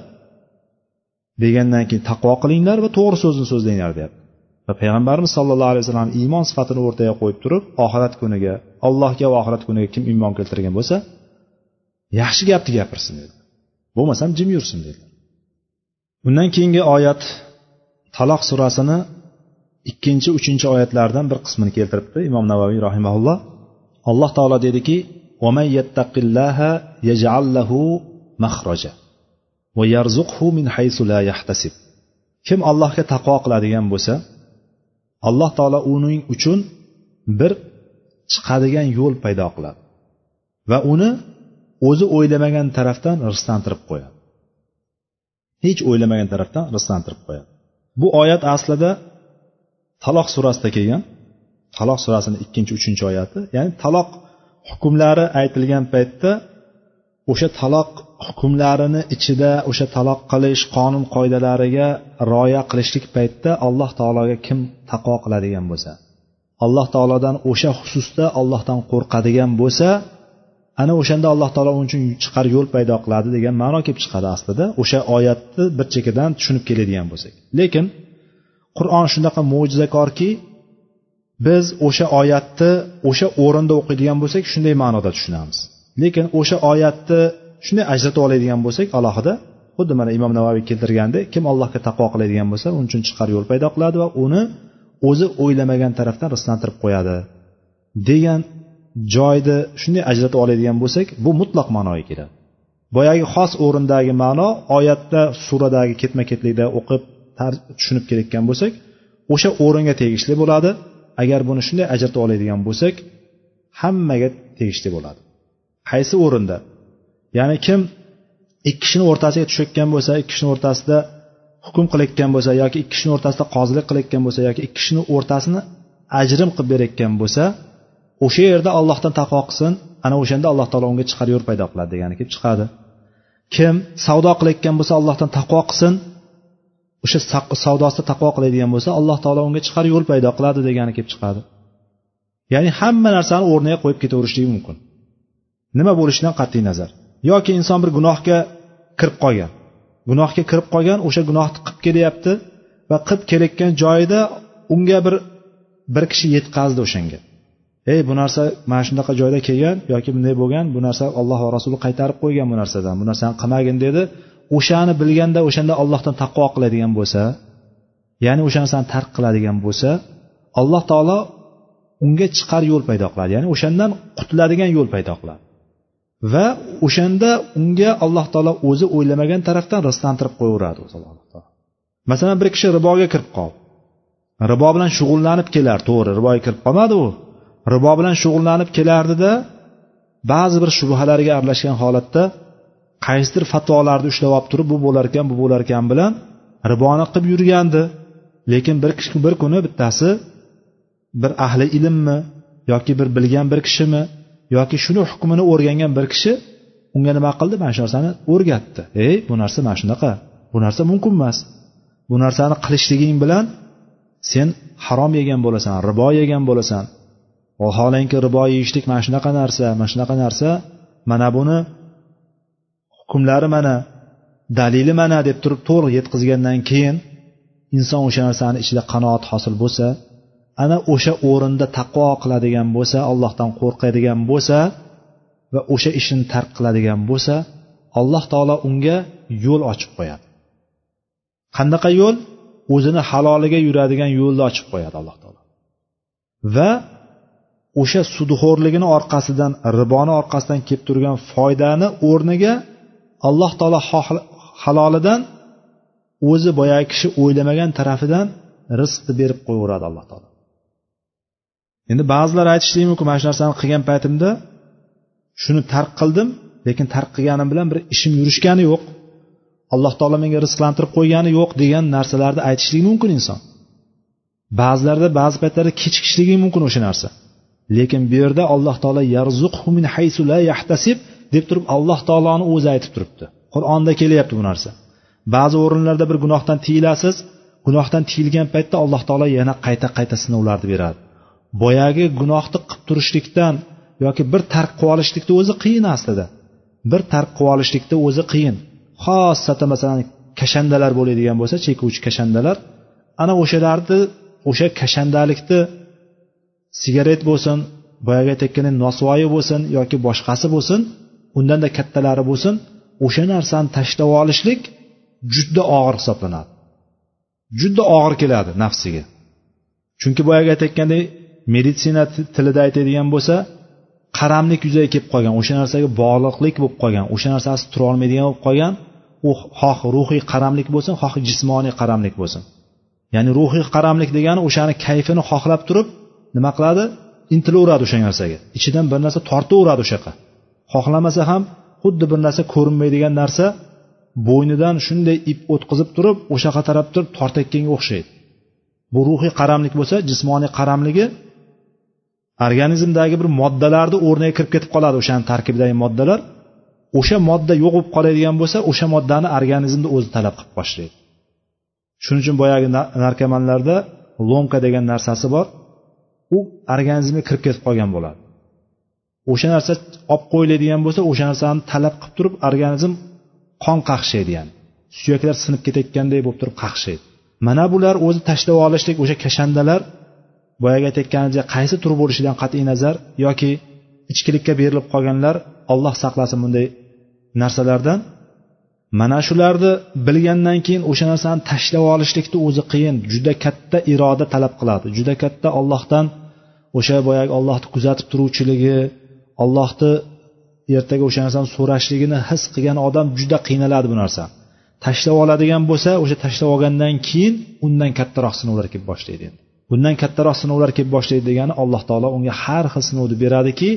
degandan keyin taqvo qilinglar va to'g'ri so'zni so'zlanglar deyapti. Va payg'ambarimiz sollallohu alayhi vasallam iymon sifatini o'rtaga qo'yib turib oxirat kuniga allohga va oxirat kuniga kim iymon keltirgan bo'lsa yaxshi gapni gapirsin dedi. Bo'lmasam jim yursin dedi undan keyingi oyat taloq surasini ikkinchi uchinchi oyatlardan bir qismini keltiribdi imom navoiy rahimaulloh alloh taolo dediki kim allohga taqvo qiladigan bo'lsa alloh taolo uning uchun bir chiqadigan yo'l paydo qiladi va uni o'zi o'ylamagan tarafdan rizqlantirib qo'yadi. Hech o'ylamagan tarafdan rizqlantirib qo'yadi. Bu oyat aslida taloq surasida kelgan taloq surasini ikkinchi uchinchi oyati ya'ni taloq hukmlari aytilgan paytda o'sha taloq hukmlarini ichida o'sha taloq qilish qonun qoidalariga rioya qilishlik paytda alloh taologa kim taqvo qiladigan bo'lsa alloh taolodan o'sha xususda allohdan qo'rqadigan bo'lsa ana o'shanda alloh taolo uning uchun chiqar yo'l paydo qiladi degan ma'no kelib chiqadi aslida. O'sha oyatni bir chekkadan tushunib keladigan bo'lsak. Lekin qur'on shunaqa mo'jizakorki biz o'sha oyatni o'sha o'rinda o'qiydigan bo'lsak shunday ma'noda tushunamiz. Lekin o'sha oyatni shunday ajratib oladigan bo'lsak alohida xuddi mana imom navoiy keltirgandek kim allohga taqvo qiladigan bo'lsa uning uchun chiqar yo'l paydo qiladi va uni o'zi o'ylamagan tarafdan rizqlantirib qo'yadi degan joyni shunday ajratib oladigan bo'lsak bu mutlaq ma'noga keladi. Boyagi xos o'rindagi ma'no oyatda suradagi ketma ketlikda o'qib tushunib kelayotgan bo'lsak o'sha o'ringa tegishli bo'ladi. Agar buni shunday ajratib oladigan bo'lsak hammaga tegishli bo'ladi. Qaysi o'rinda? Ya'ni kim ikki kishini o'rtasiga tushayotgan bo'lsa ikki kishini o'rtasida hukm qilayotgan bo'lsa yoki ikki kishini o'rtasida qozilik qilayotgan bo'lsa yoki ikki kishini o'rtasini ajrim qilib berayotgan bo'lsa o'sha yerda allohdan taqvo qilsin ana o'shanda alloh taolo unga chiqar yo'l paydo qiladi degani kelib chiqadi. Kim savdo qilayotgan bo'lsa allohdan taqvo qilsin o'sha savdosida taqvo qiladigan bo'lsa alloh taolo unga chiqar yo'l paydo qiladi degani kelib chiqadi. Ya'ni hamma narsani o'rniga qo'yib ketaverishligi mumkin. Nima bo'lishidan qat'iy nazar. Yoki inson bir gunohga kirib qolgan. Gunohga kirib qolgan o'sha gunohni qilib kelyapti va qilib kelayotgan joyida unga bir bir kishi yetkazdi o'shanga. Ey bu narsa mana shunaqa joyda kelgan yoki bunday bo'lgan bu narsa alloh va rasuli qaytarib qo'ygan bu narsadan bu narsani qilmagin dedi. O'shani bilganda o'shanda allohdan taqvo qiladigan bo'lsa ya'ni o'sha narsani tark qiladigan bo'lsa alloh taolo unga chiqar yo'l paydo qiladi. Ya'ni o'shandan qutuladigan yo'l paydo qiladi. Va o'shanda unga alloh taolo o'zi o'ylamagan tarafdan rizqlantirib qo'yaveradi masalan bir kishi riboga kirib qoldi. Ribo bilan shug'ullanib kelar to'g'ri riboga kirib qolmadi u. Ribo bilan shug'ullanib kelardida ba'zi bir shubhalarga aralashgan holatda qaysidir fatvolarni ushlab olib turib bu bo'lar ekan bu bo'lar ekan bilan riboni qilib yurgandi. Lekin bir kishi bir kuni bittasi bir ahli ilmmi yoki bir bilgan bir kishimi yoki shuni hukmini o'rgangan bir kishi unga nima qildi? Mana shu narsani o'rgatdi. Ey bu narsa mana shunaqa. Bu narsa mumkin emas. Bu narsani qilishliging bilan sen harom yegan bo'lasan ribo yegan bo'lasan. Vaholanki ribo yeyishlik mana shunaqa narsa mana shunaqa narsa. Mana buni hukmlari mana dalili mana deb turib to'liq yetkazgandan keyin inson o'sha narsani ichida qanoat hosil bo'lsa ana o'sha o'rinda taqvo qiladigan bo'lsa allohdan qo'rqadigan bo'lsa va o'sha ishini tark qiladigan bo'lsa alloh taolo unga yo'l ochib qo'yadi. Qanaqa yo'l? O'zini haloliga yuradigan yo'lni ochib qo'yadi alloh taolo. Va o'sha sudxo'rligini orqasidan riboni orqasidan kelib turgan foydani o'rniga alloh taolo halolidan o'zi boyagi kishi o'ylamagan tarafidan rizqni berib qo'yaveradi alloh taolo. Endi ba'zilar aytishligi mumkin mana shu narsani qilgan paytimda shuni tark qildim lekin tark qilganim bilan bir ishim yurishgani yo'q. Alloh taolo menga rizqlantirib qo'ygani yo'q degan narsalarni aytishligi mumkin inson. Ba'zilarda ba'zi paytlarda kechikishligi mumkin o'sha narsa. Lekin bu yerda alloh taolo min haysu la yahtasib deb turib alloh taoloni o'zi aytib turibdi. Qur'onda kelyapti bu narsa. Ba'zi o'rinlarda bir gunohdan tiyilasiz gunohdan tiyilgan paytda alloh taolo yana qayta qayta sinovlarni beradi. Boyagi gunohni qilib turishlikdan yoki bir tark qilib olishlikni o'zi qiyin aslida. Bir tark qilib olishlikni o'zi qiyin. Xosatan masalan kashandalar bo'ladigan bo'lsa chekuvchi kashandalar ana o'shalarni o'sha kashandalikni sigaret bo'lsin boyagi aytayotgandek nosvoyi bo'lsin yoki boshqasi bo'lsin undanda kattalari bo'lsin o'sha narsani tashlab olishlik juda og'ir hisoblanadi. Juda og'ir keladi nafsiga. Chunki boyagi aytayotgandek meditsina tilida aytadigan bo'lsa qaramlik yuzaga kelib qolgan o'sha narsaga bog'liqlik bo'lib qolgan o'sha narsasi turolmaydigan bo'lib qolgan u xoh ruhiy qaramlik bo'lsin xoh jismoniy qaramlik bo'lsin. Ya'ni ruhiy qaramlik degani o'shani kayfini xohlab turib nima qiladi? Intilaveradi o'sha narsaga. Ichidan bir narsa tortaveradi o'sha yoqqa xohlamasa ham xuddi bir narsa ko'rinmaydigan narsa bo'ynidan shunday ip o'tqizib turib o'sha yoqqa turib tortayotganga o'xshaydi. Bu ruhiy qaramlik bo'lsa jismoniy qaramligi organizmdagi bir moddalarni o'rniga kirib ketib qoladi o'shani tarkibidagi moddalar. O'sha modda yo'q bo'lib qoladigan bo'lsa o'sha moddani organizmni o'zi talab qilib boshlaydi. Shuning uchun boyagi narkomanlarda lomka degan narsasi bor. U organizmga kirib ketib qolgan bo'ladi. O'sha narsa olib qo'yiladigan bo'lsa o'sha narsani talab qilib turib organizm qon qaqshaydi ya'ni. Suyaklar sinib ketayotganday bo'lib turib qaqshaydi. Mana bular o'zi tashlab olishlik o'sha kashandalar boyagi aytayotganimizdek qaysi tur bo'lishidan qat'iy nazar yoki ichkilikka berilib qolganlar olloh saqlasin bunday narsalardan. Mana shularni bilgandan keyin o'sha narsani tashlab olishlikni o'zi qiyin juda katta iroda talab qiladi. Juda katta ollohdan o'sha boyagi ollohni kuzatib turuvchiligi ollohni ertaga o'sha narsani so'rashligini his qilgan odam juda qiynaladi bu narsa. Tashlab oladigan bo'lsa o'sha tashlab olgandan keyin undan kattaroq sinovlar kelib boshlaydi. Bundan kattaroq sinovlar kelib boshlaydi degani alloh taolo unga har xil sinovni beradiki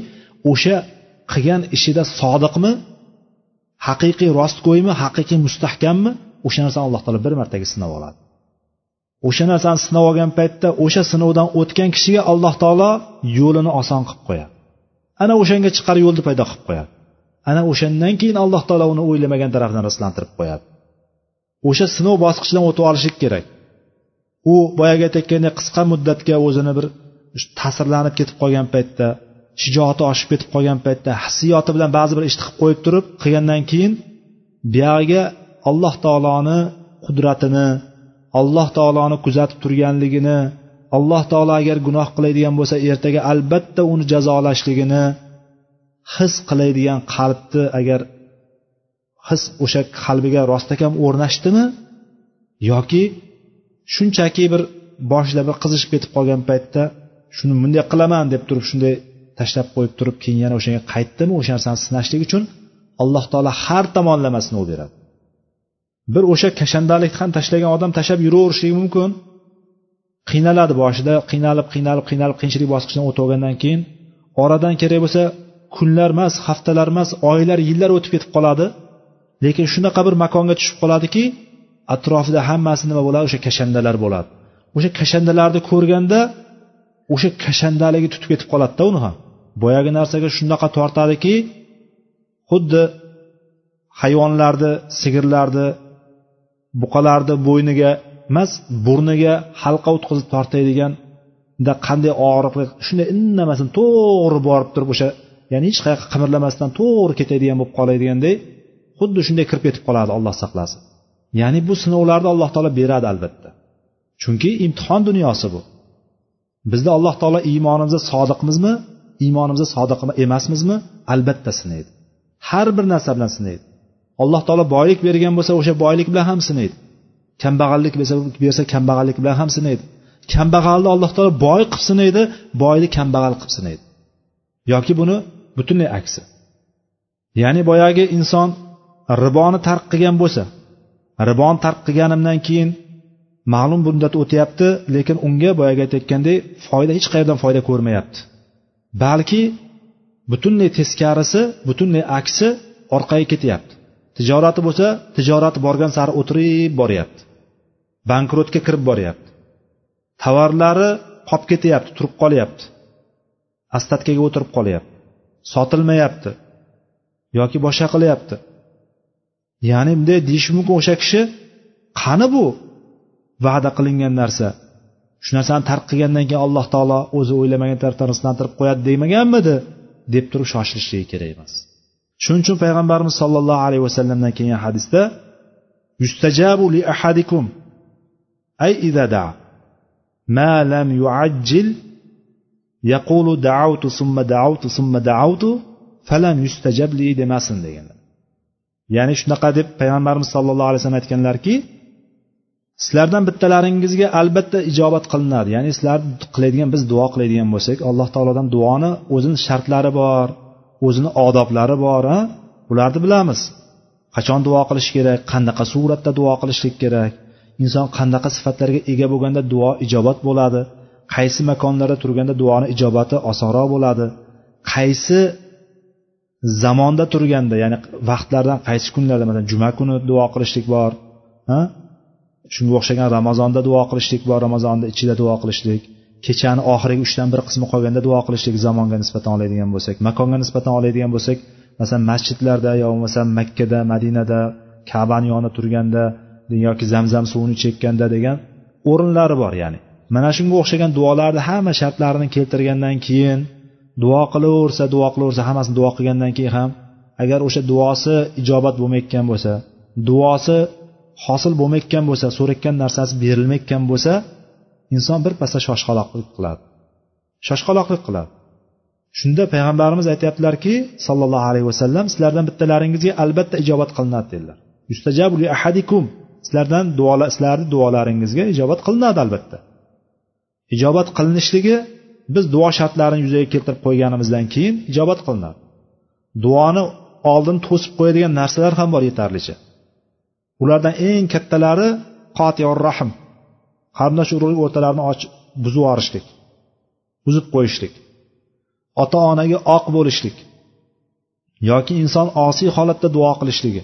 o'sha qilgan ishida sodiqmi haqiqiy rostgo'ymi haqiqiy mustahkammi o'sha narsani alloh taolo bir martaga sinab oladi. O'sha narsani sinab olgan paytda o'sha sinovdan o'tgan kishiga alloh taolo yo'lini oson qilib qo'yadi. Ana o'shanga chiqar yo'lni paydo qilib qo'yadi. Ana o'shandan keyin alloh taolo uni o'ylamagan tarafdan rostlantirib qo'yadi. O'sha sinov bosqichidan o'tib olishlik kerak. U boyagi aytayotgandek qisqa muddatga o'zini bir ta'sirlanib ketib qolgan paytda shijoati oshib ketib qolgan paytda hissiyoti bilan ba'zi bir ishni qilib qo'yib turib qilgandan keyin buyog'iga alloh taoloni qudratini alloh taoloni kuzatib turganligini alloh taolo agar gunoh qiladigan bo'lsa ertaga albatta uni jazolashligini his qiladigan qalbni agar his o'sha qalbiga rostakam o'rnashdimi yoki shunchaki bir boshida bir qizishib ketib qolgan paytda shuni bunday qilaman deb turib shunday tashlab qo'yib turib keyin yana o'shanga qaytdimi o'sha narsani sinashlik uchun alloh taolo har tomonlama sinov beradi. Bir o'sha kashandalikni ham tashlagan odam tashlab yuraverishligi mumkin. Qiynaladi boshida qiynalib qiynalib qiynalib qiyinchilik bosqichidan o'tib olgandan keyin oradan kerak bo'lsa kunlar emas haftalar emas oylar yillar o'tib ketib qoladi. Lekin shunaqa bir makonga tushib qoladiki atrofida hammasi nima bo'ladi? O'sha kashandalar bo'ladi. O'sha kashandalarni ko'rganda o'sha kashandaligi tutib ketib qoladida uni ham. Boyagi narsaga shunaqa tortadiki xuddi hayvonlarni sigirlarni buqalarni bo'yniga emas burniga halqa o'tkazib tortadiganda qanday og'riqli shunday indamasdan to'g'ri borib turib o'sha ya'ni hech qayoqqa qimirlamasdan to'g'ri ketadigan bo'lib qoladiganday xuddi shunday kirib ketib qoladi olloh saqlasin. Ya'ni bu sinovlarni alloh taolo beradi albatta. Chunki imtihon dunyosi bu. Bizda alloh taolo iymonimizda sodiqmizmi iymonimizda sodiq emasmizmi? Albatta sinaydi. Har bir narsa bilan sinaydi. Alloh taolo boylik bergan bo'lsa o'sha boylik bilan ham sinaydi. Kambag'allik bersa kambag'allik bilan ham sinaydi. Kambag'alni alloh taolo boy qilib sinaydi boyni kambag'al qilib sinaydi. Yoki buni butunlay aksi. Ya'ni boyagi inson riboni tark qilgan bo'lsa riboni tark qilganimdan keyin ma'lum muddat o'tyapti lekin unga boyagi aytayotgandek foyda hech qayerdan foyda ko'rmayapti. Balki butunlay teskarisi butunlay aksi orqaga ketyapti. Tijorati bo'lsa tijorati borgan sari o'tirib boryapti. Bankrotga kirib boryapti. Tovarlari qolib ketyapti turib qolyapti. Ostatkaga o'tirib qolyapti. Sotilmayapti yoki boshqa qilyapti. Ya'ni bunday deyishi mumkin o'sha kishi qani bu va'da qilingan narsa? Shu narsani tark qilgandan keyin alloh taolo o'zi o'ylamagan tarafdan rizqlantirib qo'yadi demaganmidi deb turib shoshilishligi kerak emas. Shuning uchun payg'ambarimiz sollallohu alayhi vasallamdan kelgan hadisda yustajabu li ahadikum ay دعا ma lam يعجل yaqulu da'awtu ثم da'awtu ثم da'awtu falam yustajab li demasin deganlar. Ya'ni shunaqa deb payg'ambarimiz sollallohu alayhi vasallam aytganlarki sizlardan bittalaringizga albatta ijobat qilinadi. Ya'ni sizlar qiladigan biz duo qiladigan bo'lsak alloh taolodan duoni o'zini shartlari bor o'zini odoblari bor a bularni bilamiz. Qachon duo qilish kerak qanaqa suratda duo qilishlik kerak? Inson qanaqa sifatlarga ega bo'lganda duo ijobat bo'ladi qaysi makonlarda turganda duoni ijobati osonroq bo'ladi qaysi zamonda turganda ya'ni vaqtlardan qaysi kunlarda masalan juma kuni duo qilishlik bor shunga o'xshagan ramazonda duo qilishlik bor ramazonni ichida duo qilishlik kechani oxirgi uchdan bir qismi qolganda duo qilishlik zamonga nisbatan oladigan bo'lsak makonga nisbatan oladigan bo'lsak masalan masjidlarda yo bo'lmasam makkada madinada kabani yonida turganda yoki zamzam suvini chekkanda degan o'rinlari bor ya'ni. Mana shunga o'xshagan duolarni hamma shartlarini keltirgandan keyin duo qilaversa duo qilaversa hammasini duo qilgandan keyin ham agar o'sha duosi ijobat bo'lmayotgan bo'lsa duosi hosil bo'lmayotgan bo'lsa so'rayotgan narsasi berilmayotgan bo'lsa inson birpasda shoshqaloqlik qiladi. Shoshqaloqlik qiladi. Shunda payg'ambarimiz aytyaptilarki sollallohu alayhi vasallam sizlardan bittalaringizga albatta ijobat qilinadi dedilar. Ahadikum. Sizlardan duolar sizlarni duolaringizga ijobat qilinadi albatta. Ijobat qilinishligi biz duo shartlarini yuzaga keltirib qo'yganimizdan keyin ijobat qilinadi. Duoni oldin to'sib qo'yadigan narsalar ham bor yetarlicha. Ulardan eng kattalari qotiyor rahm. Qarindosh urug'lik o'rtalarini buzib yuborishlik buzib qo'yishlik ota onaga oq bo'lishlik yoki inson osiy holatda duo qilishligi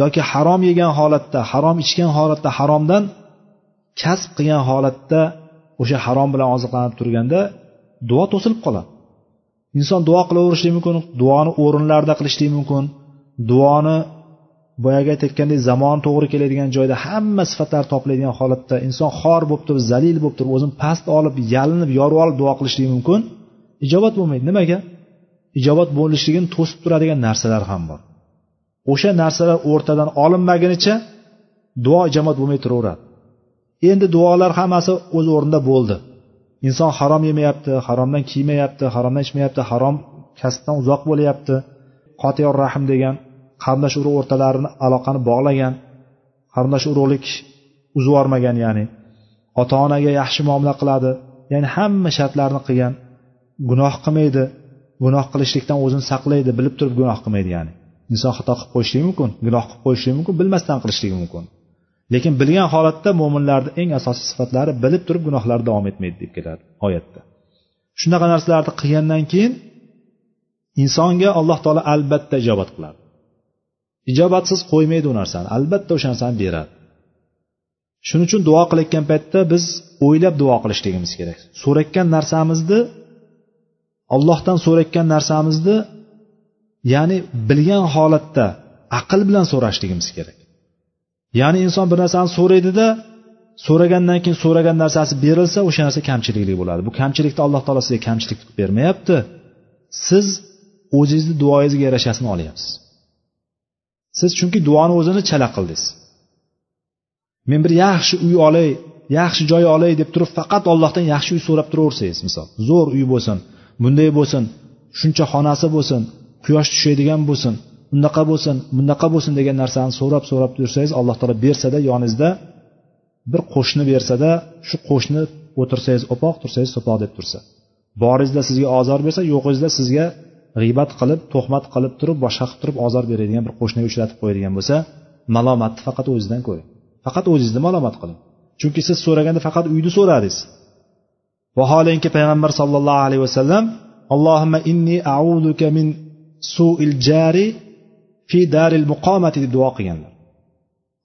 yoki harom yegan holatda harom ichgan holatda haromdan kasb qilgan holatda o'sha harom bilan oziqlanib turganda duo to'silib qoladi. Inson duo qilaverishligi mumkin duoni o'rinlarida qilishligi mumkin duoni boyagi aytayotgandek zamon to'g'ri keladigan joyda hamma sifatlar topiladigan holatda inson xor bo'lib turib zalil bo'lib turib o'zini past olib yalinib yorib olib duo qilishligi mumkin ijobat bo'lmaydi. Nimaga? Ijobat bo'lishligini to'sib turadigan narsalar ham bor. O'sha narsalar o'rtadan olinmagunicha duo ijobat bo'lmay turaveradi. Endi duolar hammasi o'z o'rnida bo'ldi. Inson harom yemayapti haromdan kiymayapti haromdan ichmayapti harom kasbdan uzoq bo'lyapti. Qotiyor rahm degan qarindosh urug' o'rtalarini aloqani bog'lagan qarindosh urug'lik uzib ya'ni ota onaga yaxshi muomala qiladi. Ya'ni hamma shartlarni qilgan gunoh qilmaydi gunoh qilishlikdan o'zini saqlaydi bilib turib gunoh qilmaydi ya'ni. Inson xato qilib qo'yishligi mumkin gunoh qilib qo'yishligi mumkin bilmasdan qilishligi mumkin. Lekin bilgan holatda mo'minlarni eng asosiy sifatlari bilib turib gunohlar davom etmaydi deb keladi oyatda. Shunaqa narsalarni qilgandan keyin insonga alloh taolo albatta ijobat qiladi. Ijobatsiz qo'ymaydi u narsani albatta o'sha narsani beradi. Shuning uchun duo qilayotgan paytda biz o'ylab duo qilishligimiz kerak. So'rayotgan narsamizni ollohdan so'rayotgan narsamizni ya'ni bilgan holatda aql bilan so'rashligimiz kerak. Ya'ni inson bir narsani so'raydida so'ragandan keyin so'ragan narsasi berilsa o'sha narsa kamchilikli bo'ladi. Bu kamchilikni alloh taolo sizga kamchilik qilib bermayapti. Siz o'zingizni duoyingizga yarashasini olyapsiz. Siz chunki duoni o'zini chala qildingiz. Men bir yaxshi uy olay yaxshi joy olay deb turib faqat ollohdan yaxshi uy so'rab turaversangiz misol zo'r uy bo'lsin bunday bo'lsin shuncha xonasi bo'lsin quyosh tushadigan bo'lsin unaqa bo'lsin bunaqa bo'lsin degan narsani so'rab so'rab yursangiz alloh taolo bersada yoningizda bir qo'shni bersada shu qo'shni o'tirsangiz o'poq tursangiz so'poq deb tursa boringizda sizga ozor bersa yo'g'ingizda sizga g'iybat qilib tuhmat qilib turib boshqa qilib turib ozor beradigan bir qo'shniga uchratib qo'yadigan bo'lsa malomatni faqat o'zidan ko'ring. Faqat o'zingizni malomat qiling. Chunki siz so'raganda faqat uyni so'radingiz. Vaholanki payg'ambar sollallohu alayhi vasallam allohimma inni auduka min suil jari fi daril muqomati deb duo qilganlar.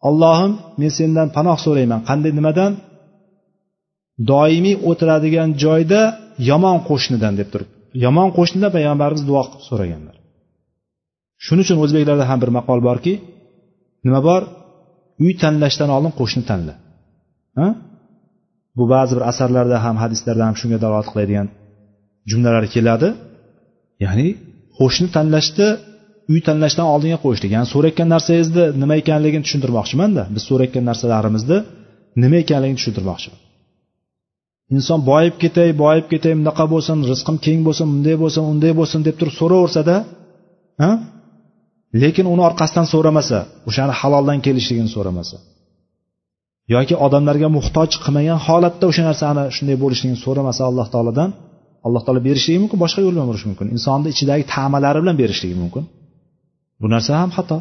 Allohim men sendan panoh so'rayman. Qanday nimadan? Doimiy o'tiradigan joyda yomon qo'shnidan deb turib. Yomon qo'shnidan payg'ambarimiz duo qilib so'raganlar. Shuning uchun o'zbeklarda ham bir maqol borki nima bor? Uy tanlashdan oldin qo'shni tanla. Ha? Bu ba'zi bir asarlarda ham hadislarda ham shunga dalolat qiladigan jumlalar keladi. Ya'ni qo'shni tanlashda uy tanlashdan oldinga qo'yishlik ya'ni so'rayotgan narsangizni nima ekanligini tushuntirmoqchimanda. Biz so'rayotgan narsalarimizni nima ekanligini tushuntirmoqchiman. Inson boyib ketay boyib ketay bunaqa bo'lsin rizqim keng bo'lsin bunday bo'lsin unday bo'lsin deb turib so'raversada ha? Lekin uni orqasidan so'ramasa o'shani haloldan kelishligini so'ramasa yoki odamlarga muhtoj qilmagan holatda o'sha narsani shunday bo'lishligini so'ramasa alloh taolodan alloh taolo berishligi mumkin boshqa yo'l bilan berishi mumkin. Insonni ichidagi ta'malari bilan berishligi mumkin. Bu narsa ham xato.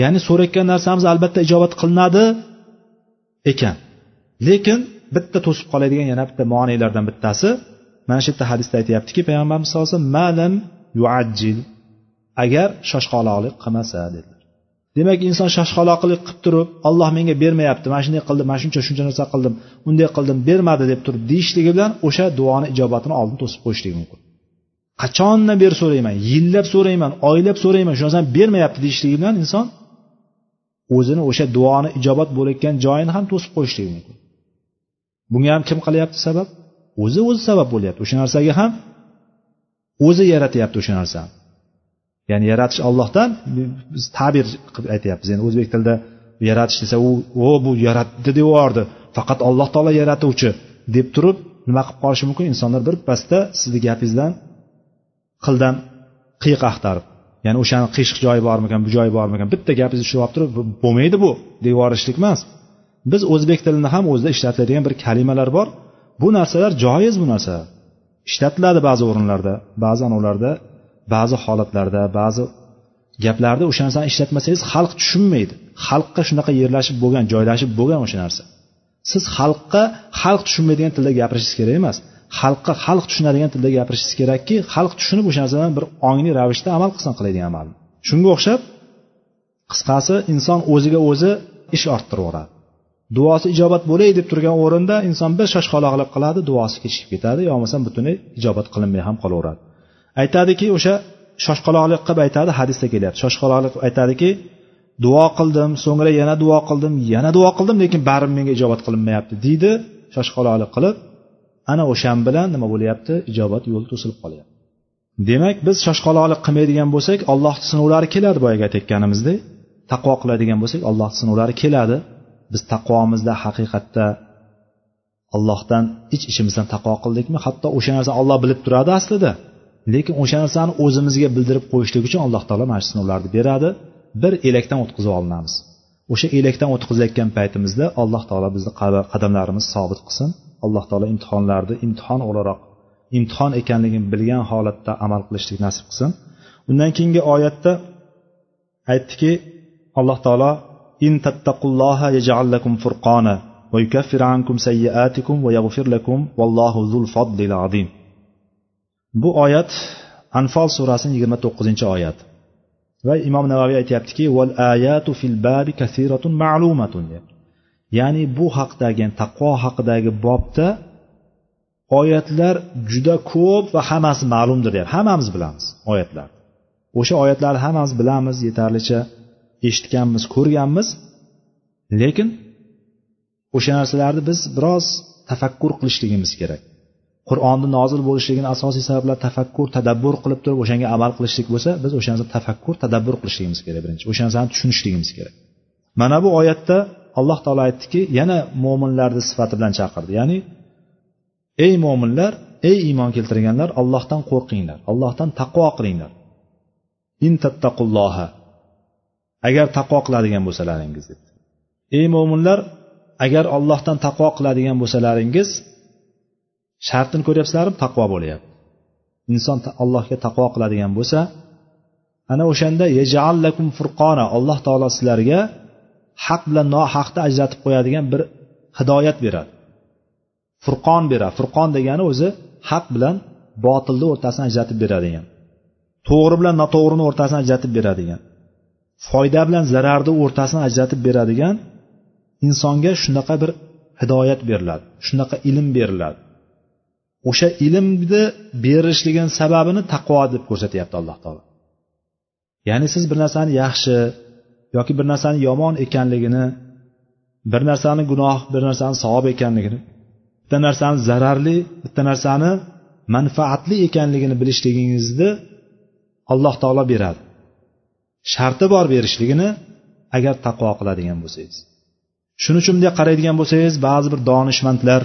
Ya'ni so'rayotgan narsamiz albatta ijobat qilinadi ekan. Lekin bitta to'sib qoladigan yana bitta monelardan bittasi mana shu yerda hadisda aytyaptiki payg'ambarimiz sallallohu alayhi vasallam malam yuajjil agar shoshqaloqlik qilmasa dedilar. Demak inson shoshqaloqlik qilib turib olloh menga bermayapti mana shunday qildim mana shuncha shuncha narsa qildim unday qildim bermadi deb turib deyishligi bilan o'sha duoni ijobatini oldin to'sib qo'yishligi mumkin. Qachondan beri so'rayman yillab so'rayman oylab so'rayman shu narsani bermayapti deyishligi bilan inson o'zini o'sha duoni ijobat bo'layotgan joyini ham to'sib qo'yishligi mumkin. Bunga ham kim qilyapti sabab? O'zi o'zi sabab bo'lyapti. O'sha narsaga ham o'zi yaratyapti o'sha narsani. Ya'ni yaratish ollohdan biz ta'bir qilib aytyapmiz. Endi o'zbek tilida yaratish desa u o bu yaratdi deb yubordi. Faqat alloh taolo yaratuvchi deb turib nima qilib qolishi mumkin? Insonlar birpasda sizni gapingizdan qildan qiyiq axtarib. Ya'ni o'shani qiyshiq joyi bormikan bu joyi bormikan bitta gapingizni tushirib olib turib bo'lmaydi bu deb yuborishlik emas. Biz o'zbek tilini ham o'zida ishlatiladigan bir kalimalar bor. Bu narsalar joiz bu narsa ishlatiladi ba'zi o'rinlarda ba'zi anavlarda ba'zi holatlarda ba'zi gaplarda o'sha narsani ishlatmasangiz xalq tushunmaydi. Xalqqa shunaqa yerlashib bo'lgan joylashib bo'lgan o'sha narsa. Siz xalqqa xalq tushunmaydigan tilda gapirishingiz kerak emas. Xalqqa xalq tushunadigan tilda gapirishingiz kerakki xalq tushunib o'sha narsadan bir ongli ravishda amal qilsin qiladigan amalni. Shunga o'xshab qisqasi inson o'ziga o'zi ish orttiraveradi duosi ijobat bo'lay deb turgan o'rinda inson bir shoshqaloqlik qiladi duosi kechikib ketadi yo bo'lmasam butunlay ijobat qilinmay ham qolaveradi. Aytadiki o'sha shoshqaloqlik qilib aytadi hadisda kelyapti. Shoshqaloqlik aytadiki duo qildim so'ngra yana duo qildim yana duo qildim lekin baribir menga ijobat qilinmayapti deydi. Shoshqaloqlik qilib ana o'shan bilan nima bo'lyapti? Ijobat yo'li to'silib qolyapti. Demak biz shoshqaloqlik qilmaydigan bo'lsak alloh sinovlari keladi boyagi aytayotganimizdek. Taqvo qiladigan bo'lsak alloh sinovlari keladi. Biz taqvomizda haqiqatda allohdan ich ichimizdan taqvo qildikmi? Hatto o'sha narsani olloh bilib turadi aslida. Lekin o'sha narsani o'zimizga bildirib qo'yishlik uchun alloh taolo mana shu sinovlarni beradi. Bir elakdan o'tkazib olinamiz. O'sha elakdan o'tkazilayotgan paytimizda alloh taolo bizni qadamlarimiz sobit qilsin. Alloh taolo imtihonlarni imtihon o'laroq imtihon ekanligini bilgan holatda amal qilishlik nasib qilsin. Undan keyingi oyatda aytdiki alloh taolo in tattaqulloha yaj'al lakum furqona va yukaffir ankum sayyiatikum va yaghfir lakum vallohu zul fadlil azim. Bu oyat anfol surasining yigirma to'qqizinchi oyat. Va imom navaviy aytyaptiki val ayatu fil babi kasiratun ma'lumatun. Ya'ni bu haqidagi taqvo haqidagi bobda oyatlar juda ko'p va hammasi ma'lumdir deyapti hammamiz bilamiz oyatlar. O'sha oyatlarni hammamiz bilamiz yetarlicha eshitganmiz ko'rganmiz. Lekin o'sha narsalarni biz biroz tafakkur qilishligimiz kerak. Qur'onni nozil bo'lishligini asosiy sabablar tafakkur tadabbur qilib turib o'shanga amal qilishlik bo'lsa biz o'sha narsani tafakkur tadabbur qilishligimiz kerak birinchi. O'sha narsani tushunishligimiz kerak. Mana bu oyatda alloh taolo aytdiki yana mo'minlarni sifati bilan chaqirdi. Ya'ni ey mo'minlar ey iymon keltirganlar allohdan qo'rqinglar allohdan taqvo qilinglar. In tattaqulloha agar taqvo qiladigan bo'lsalaringiz dedi ey mo'minlar agar ollohdan taqvo qiladigan bo'lsalaringiz shartini ko'ryapsizlarmi? Taqvo bo'lyapti. Inson allohga taqvo qiladigan bo'lsa ana o'shanda yajaallakum furqona alloh taolo sizlarga haq bilan nohaqni ajratib qo'yadigan bir hidoyat beradi. Furqon beradi. Furqon degani o'zi haq bilan botilni o'rtasini ajratib beradigan to'g'ri bilan noto'g'rini o'rtasini ajratib beradigan foyda bilan zararni o'rtasini ajratib beradigan insonga shunaqa bir hidoyat beriladi shunaqa ilm beriladi. O'sha ilmni berishligini sababini taqvo deb ko'rsatyapti alloh taolo. Ya'ni siz bir narsani yaxshi yoki bir narsani yomon ekanligini bir narsani gunoh bir narsani savob ekanligini bitta narsani zararli bitta narsani manfaatli ekanligini bilishligingizni alloh taolo beradi. Sharti bor berishligini agar taqvo qiladigan bo'lsangiz. Shuning uchun bunday qaraydigan bo'lsangiz ba'zi bir donishmandlar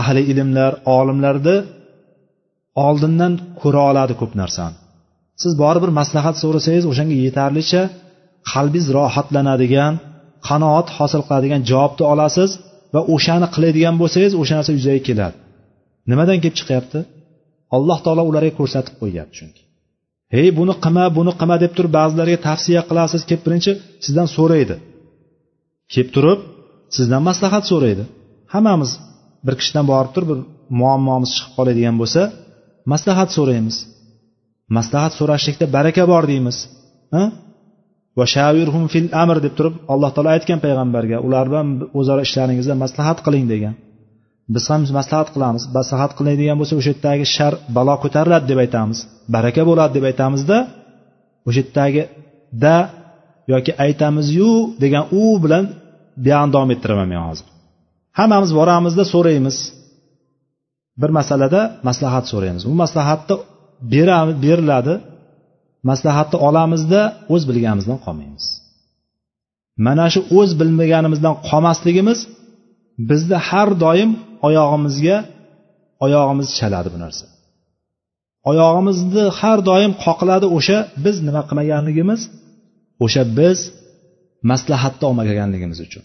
ahli ilmlar olimlarni oldindan ko'ra oladi ko'p narsani. Siz borib bir maslahat so'rasangiz o'shanga yetarlicha qalbingiz rohatlanadigan qanoat hosil qiladigan javobni olasiz va o'shani qiladigan bo'lsangiz o'sha narsa yuzaga keladi. Nimadan kelib chiqyapti? Alloh taolo ularga ko'rsatib qo'yyapti chunki. Hey buni qilma buni qilma deb turib ba'zilarga tavsiya qilasiz kelib birinchi sizdan so'raydi. Kelib turib sizdan maslahat so'raydi. Hammamiz bir kishidan borib turib bir muammomiz chiqib qoladigan bo'lsa maslahat so'raymiz. Maslahat so'rashlikda baraka bor deymiz. Va shavirhum fil amr deb turib alloh taolo aytgan payg'ambarga ular bilan o'zaro ishlaringizda maslahat qiling degan. Biz ham maslahat qilamiz maslahat qiladigan bo'lsa o'sha yerdagi shar balo ko'tariladi deb aytamiz. Baraka bo'ladi deb aytamizda o'sha yerdagi da yoki aytamizyu degan u bilan buyog'ini davom ettiraman men hozir. Hammamiz boramizda so'raymiz. Bir masalada maslahat so'raymiz. U maslahatni beriladi. Maslahatni olamizda o'z bilganimizdan qolmaymiz. Mana shu o'z bilmaganimizdan qolmasligimiz bizni har doim oyog'imizga oyog'imiz chaladi bu narsa. Oyog'imizni har doim qoqiladi o'sha biz nima qilmaganligimiz o'sha biz maslahatni olmaganligimiz uchun.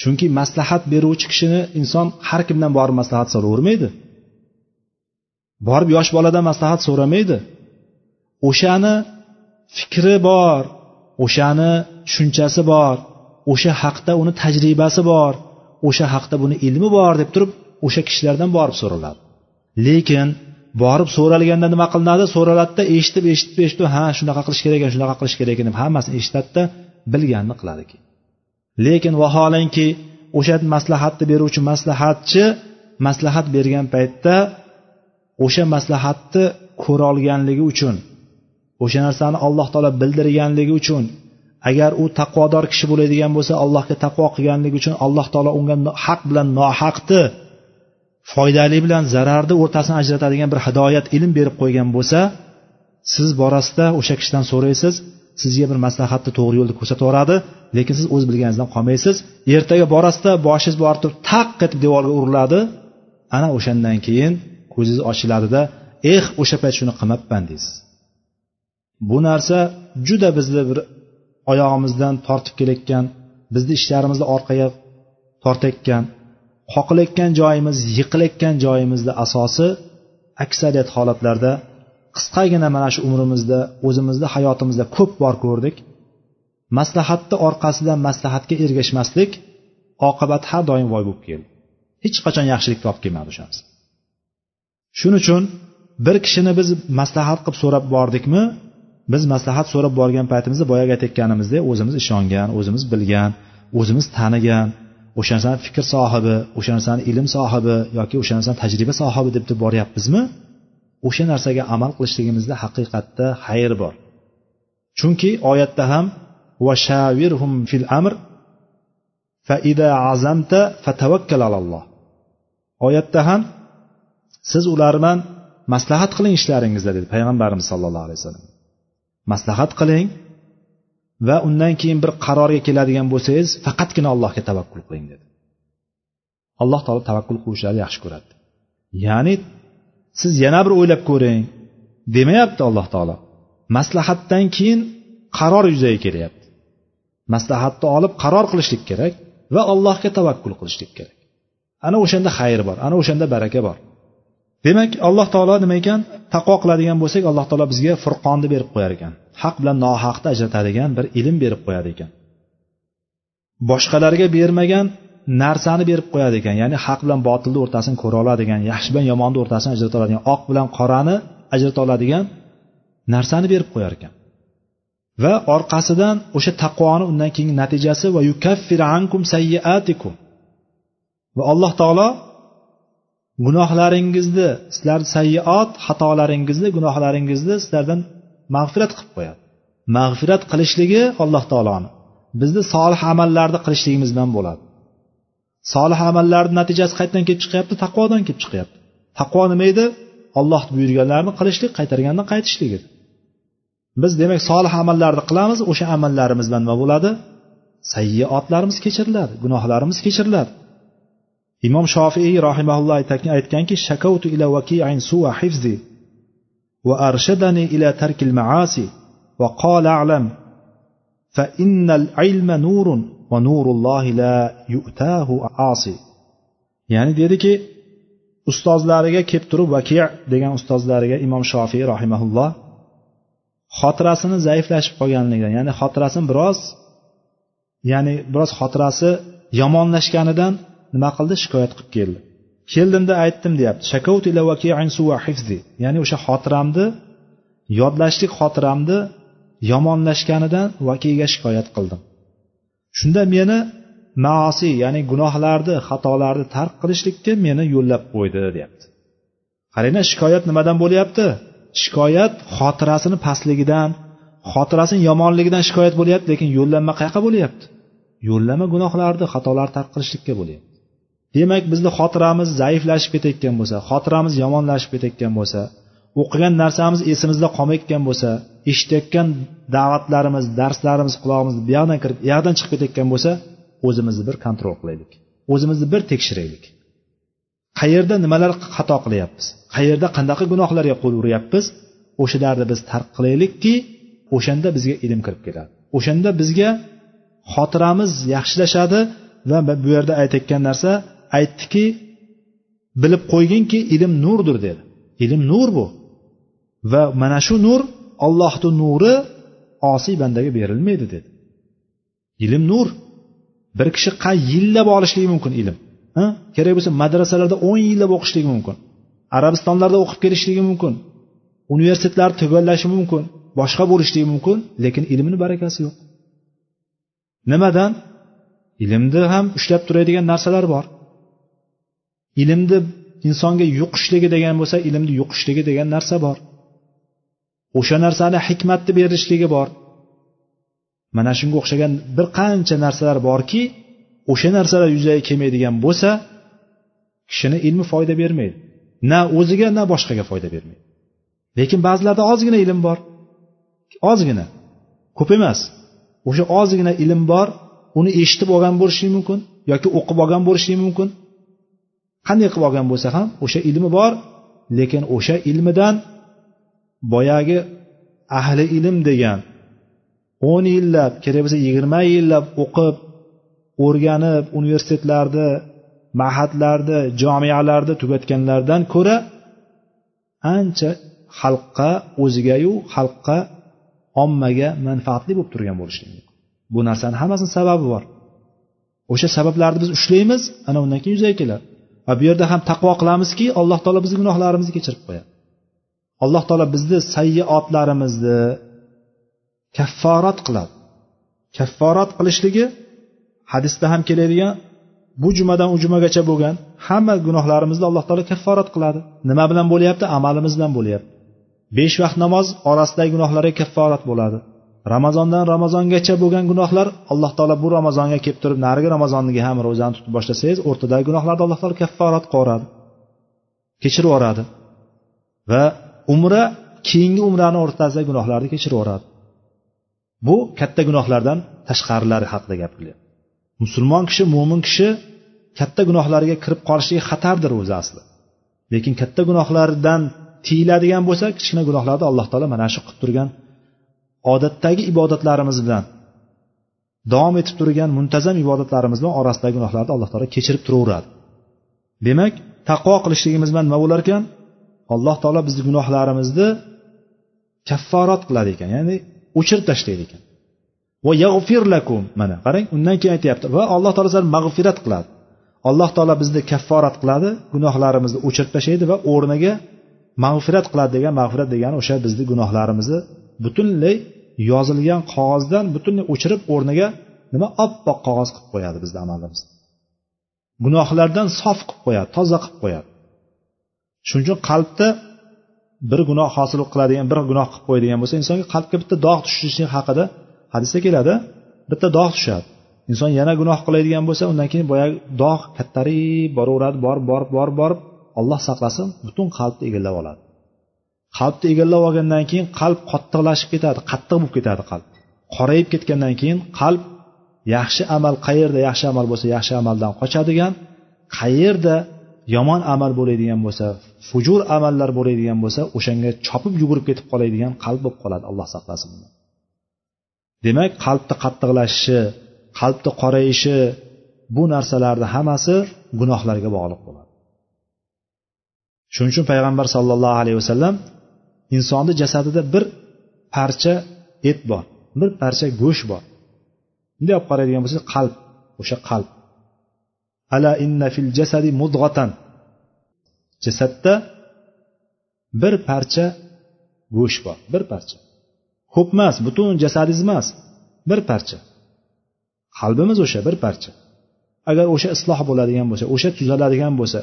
Chunki maslahat beruvchi kishini inson har kimdan borib maslahat so'ravermaydi. Borib yosh boladan maslahat so'ramaydi. O'shani fikri bor o'shani tushunchasi bor o'sha haqda uni tajribasi bor o'sha haqda buni ilmi bor deb turib o'sha kishilardan borib so'raladi. Lekin borib so'ralganda nima qilinadi? So'raladida eshitib eshitib eshitib ha shunaqa qilish kerak ekan shunaqa qilish kerak ekan deb hammasini eshitadida bilganini qiladi keyin. Lekin vaholanki o'sha maslahatni beruvchi maslahatchi maslahat bergan paytda o'sha maslahatni ko'rolganligi uchun o'sha narsani alloh taolo bildirganligi uchun agar u taqvodor kishi bo'ladigan bo'lsa allohga taqvo qilganligi uchun alloh taolo unga haq bilan nohaqni foydali bilan zararni o'rtasini ajratadigan bir hidoyat ilm berib qo'ygan bo'lsa siz borasida o'sha kishidan so'raysiz sizga bir maslahatni to'g'ri yo'lda ko'rsatib yuboradi lekin siz o'z bilganingizdan qolmaysiz. Ertaga borasida boshingiz borib turib taq etib devorga uriladi. Ana o'shandan keyin ko'zingiz ochiladida eh o'sha payt shuni qilmabman deysiz. Bu narsa juda bizni bir oyog'imizdan tortib kelayotgan bizni ishlarimizni orqaga tortayotgan qoqilayotgan joyimiz yiqilayotgan joyimizni asosi aksariyat holatlarda qisqagina mana shu umrimizda o'zimizni hayotimizda ko'p bor ko'rdik. Maslahatni orqasidan maslahatga ergashmaslik oqibati har doim voy bo'lib keldi. Hech qachon yaxshilik topib kelmadi o'shanisi shuning uchun bir kishini biz maslahat qilib so'rab bordikmi biz maslahat so'rab borgan paytimizda boyagi aytayotganimizdek o'zimiz ishongan o'zimiz bilgan o'zimiz tanigan o'sha narsani fikr sohibi o'sha narsani ilm sohibi yoki o'sha narsani tajriba sohibi deb deb boryapmizmi o'sha narsaga amal qilishligimizda haqiqatda xayr bor. Chunki oyatda ham vashavirhum fil amr faida azamta fatavakkal alalloh oyatda ham siz ular bilan maslahat qiling ishlaringizda dedi payg'ambarimiz sallallohu alayhi vasallam. Maslahat qiling va undan keyin bir qarorga keladigan bo'lsangiz faqatgina allohga tavakkul qiling dedi. Alloh taolo tavakkul qiluvchilarni yaxshi ko'radi. Ya'ni siz yana bir o'ylab ko'ring. Demayapti alloh taolo. Maslahatdan keyin qaror yuzaga kelyapti. Maslahatni olib qaror qilishlik kerak va allohga tavakkul qilishlik kerak. Ana o'shanda xayr bor ana o'shanda baraka bor. Demak alloh taolo nima ekan? Taqvo qiladigan bo'lsak alloh taolo bizga furqonni berib qo'yar ekan. Haq bilan nohaqni ajratadigan bir ilm berib qo'yadi ekan. Boshqalarga bermagan narsani berib qo'yadi ekan. Ya'ni haq bilan botilni o'rtasini ko'ra oladigan yaxshi bilan yomonni o'rtasini ajrata oladigan oq bilan qorani ajrata oladigan narsani berib qo'yar ekan. Va orqasidan o'sha taqvoni undan keyingi natijasi va yukaffir ankum sayyiatikum. Va alloh taolo gunohlaringizni sizlarni sayyiot xatolaringizni gunohlaringizni sizlardan mag'firat qilib qo'yadi. Mag'firat qilishligi alloh taoloni. Bizni solih amallarni qilishligimiz bilan bo'ladi. Solih amallarni natijasi qayerdan kelib chiqyapti? Taqvodan kelib chiqyapti. Taqvo nima edi? Olloh buyurganlarini qilishlik qaytargandan qaytishlik edi. Biz demak solih amallarni qilamiz o'sha amallarimiz bilan nima bo'ladi? Sayyiotlarimiz kechiriladi gunohlarimiz kechiriladi. Imom shofiiy rahimaulloh aytganki shakautu ila vakiin suva hifzi va arshadani ila tarkil maasi va qala alam fa innal ilma nurun va nurullohi la yu'tahu asi. Ya'ni dediki ustozlariga kelib turib vaki degan ustozlariga imom shofiy rahimaulloh xotirasini zaiflashib qolganligidan ya'ni xotirasini biroz ya'ni biroz xotirasi yomonlashganidan nima qildi? Shikoyat qilib keldi. Keldimda aytdim deyapti. Ya'ni o'sha xotiramni yodlashlik xotiramni yomonlashganidan vakiyga shikoyat qildim. Shunda meni maosiy ya'ni gunohlarni xatolarni tark qilishlikka meni yo'llab qo'ydi deyapti. Qaranglar shikoyat nimadan bo'lyapti? Shikoyat xotirasini pastligidan xotirasini yomonligidan shikoyat bo'lyapti lekin yo'llanma qayoqqa bo'lyapti? Yo'llanma gunohlarni xatolarni tark qilishlikka bo'lyapti. Demak bizni xotiramiz zaiflashib ketayotgan bo'lsa xotiramiz yomonlashib ketayotgan bo'lsa o'qigan narsamiz esimizda qolmayotgan bo'lsa eshitayotgan da'vatlarimiz darslarimiz qulog'imizga bu yoqdan kirib bu yoqdan chiqib ketayotgan bo'lsa o'zimizni bir kontrol qilaylik. O'zimizni bir tekshiraylik. Qayerda nimalar xato qilyapmiz? Qayerda qanaqa gunohlarga qo'l uryapmiz o'shalarni biz tark qilaylikki o'shanda bizga ilm kirib keladi. O'shanda bizga xotiramiz yaxshilashadi va bu yerda aytayotgan narsa aytdiki bilib qo'yginki ilm nurdir dedi. Ilm nur bu. Va mana shu nur ollohni nuri osiy bandaga berilmaydi dedi. Ilm nur. Bir kishi qay yillab olishligi mumkin ilm? Kerak bo'lsa madrasalarda o'n yillab o'qishligi mumkin. Arabistonlarda o'qib kelishligi mumkin. Universitetlar tugallashi mumkin. Boshqa bo'lishligi mumkin lekin ilmni barakasi yo'q. Nimadan? Ilmni ham ushlab turadigan narsalar bor. Ilmni insonga yuqishligi degan bo'lsa ilmni yuqishligi degan narsa bor. O'sha narsani hikmatni berishligi bor. Mana shunga o'xshagan bir qancha narsalar borki o'sha narsalar yuzaga kelmaydigan bo'lsa kishini ilmi foyda bermaydi. Na o'ziga na boshqaga foyda bermaydi. Lekin ba'zilarda ozgina ilm bor. Ozgina. Ko'p emas. O'sha ozgina ilm bor uni eshitib olgan bo'lishi mumkin yoki o'qib olgan bo'lishi mumkin. Qanday qilib olgan bo'lsa ham o'sha ilmi bor lekin o'sha ilmidan boyagi ahli ilm degan o'n yillab kerak bo'lsa yigirma yillab o'qib o'rganib universitetlarni mahadlarni jomiyalarni tugatganlardan ko'ra ancha xalqqa o'zigayu xalqqa ommaga manfaatli bo'lib turgan bo'lishi mumkin bu narsani hammasini sababi bor. O'sha sabablarni biz ushlaymiz ana undan keyin yuzaga keladi. Va bu yerda ham taqvo qilamizki alloh taolo bizni gunohlarimizni kechirib qo'yadi. Alloh taolo bizni sayyiotlarimizni kafforat qiladi. Kafforat qilishligi hadisda ham keladigan bu jumadan u jumagacha bo'lgan hamma gunohlarimizni alloh taolo kafforat qiladi. Nima bilan bo'lyapti? Amalimiz bilan bo'lyapti. Besh vaqt namoz orasidagi gunohlarga kafforat bo'ladi. Ramazondan ramazongacha bo'lgan gunohlar alloh taolo bu ramazonga kelib turib narigi ramazonniga ham ro'zani tutib boshlasangiz o'rtadagi gunohlarni alloh taolo kafforat qilib yuboradi kechirib yuboradi. Va umra keyingi umrani o'rtasidagi gunohlarni kechirib yuboradi bu katta gunohlardan tashqarilari haqida gap qilyapti musulmon kishi mo'min kishi katta gunohlarga kirib qolishligi xatardir o'zi asli. Lekin katta gunohlardan tiyiladigan bo'lsa kichkina gunohlarni alloh taolo mana shu qilib turgan odatdagi ibodatlarimiz bilan davom etib turgan muntazam ibodatlarimiz bilan orasidagi gunohlarni alloh taolo kechirib turaveradi. Demak taqvo qilishligimiz bilan nima bo'lar ekan? Alloh taolo bizni gunohlarimizni kafforat qiladi ekan ya'ni o'chirib tashlaydi ekan. Va yag'fir lakum mana qarang undan keyin aytyapti. Va alloh taolo sizlarni mag'firat qiladi. Alloh taolo bizni kafforat qiladi gunohlarimizni o'chirib tashlaydi va o'rniga mag'firat qiladi degan mag'firat degani o'sha bizni gunohlarimizni butunlay yozilgan qog'ozdan butunlay o'chirib o'rniga nima oppoq qog'oz qilib qo'yadi bizni amalimizni gunohlardan sof qilib qo'yadi toza qilib qo'yadi. Shuning uchun qalbda bir gunoh hosil qiladigan bir gunoh qilib qo'yadigan bo'lsa insonga qalbga bitta dog' tushishi haqida hadisda keladi. Bitta dog' tushadi. Inson yana gunoh qiladigan bo'lsa undan keyin boyagi dog' kattarib boraveradi borib borib borib borib olloh saqlasin butun qalbni egallab oladi. Qalbni egallab olgandan keyin qalb qattiqlashib ketadi qattiq bo'lib ketadi qalb. Qorayib ketgandan keyin qalb yaxshi amal qayerda yaxshi amal bo'lsa yaxshi amaldan qochadigan qayerda yomon amal bo'ladigan bo'lsa fujur amallar bo'ladigan bo'lsa o'shanga chopib yugurib ketib qoladigan qalb bo'lib qoladi alloh saqlasin demak qalbni qattiqlashishi qalbni qorayishi bu narsalarni hammasi gunohlarga bog'liq bo'ladi. Shuning uchun payg'ambar sollallohu alayhi vasallam insonni jasadida bir parcha et bor bir parcha go'sht bor. Bunday olib qaraydigan bo'lsak qalb o'sha qalb. Ala inna fil jasadi mudg'atan jasadda bir parcha go'sht bor bir parcha. Ko'p emas butun jasadingiz emas bir parcha. Qalbimiz o'sha bir parcha. Agar o'sha isloh bo'ladigan bo'lsa o'sha tuzaladigan bo'lsa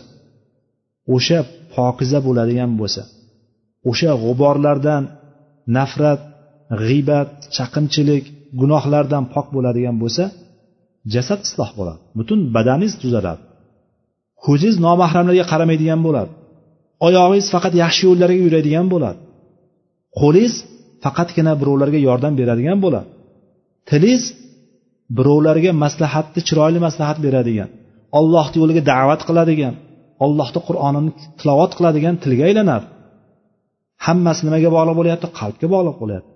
o'sha pokiza bo'ladigan bo'lsa o'sha g'uborlardan nafrat g'iybat chaqimchilik gunohlardan pok bo'ladigan bo'lsa jasad isloh bo'ladi. Butun badaningiz tuzaladi. Ko'zingiz nomahramlarga qaramaydigan bo'ladi. Oyog'ingiz faqat yaxshi yo'llarga yuradigan bo'ladi. Qo'lingiz faqatgina birovlarga yordam beradigan bo'ladi. Tilingiz birovlarga maslahatni chiroyli maslahat beradigan ollohni yo'liga da'vat qiladigan ollohni qur'onini tilovat qiladigan tilga aylanadi. Hammasi nimaga bog'liq bo'lyapti? Qalbga bog'liq bo'lyapti.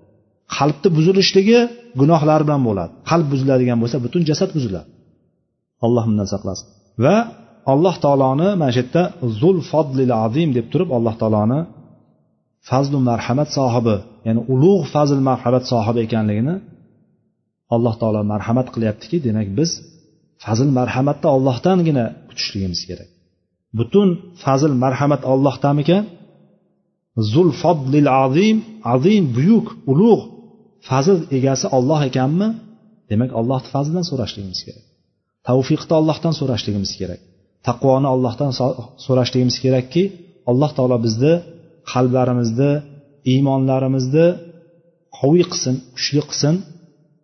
Qalbni buzilishligi gunohlar bilan bo'ladi. Qalb buziladigan bo'lsa butun jasad buziladi alloh bundan saqlasin. Va alloh taoloni mana shu yerda zul fodlil azim deb turib alloh taoloni fazlu marhamat sohibi ya'ni ulug' fazl marhamat sohibi ekanligini alloh taolo marhamat qilyaptiki demak biz fazl marhamatni ollohdangina kutishligimiz kerak. Butun fazl marhamat ollohdamikan zul fodlil azim azim buyuk ulug' fazl egasi olloh ekanmi? Demak allohni fazlidan so'rashligimiz kerak. Tavfiqni ollohdan so'rashligimiz kerak. Taqvoni ollohdan so'rashligimiz kerakki alloh taolo bizni qalblarimizni iymonlarimizni qoviy qilsin kuchli qilsin.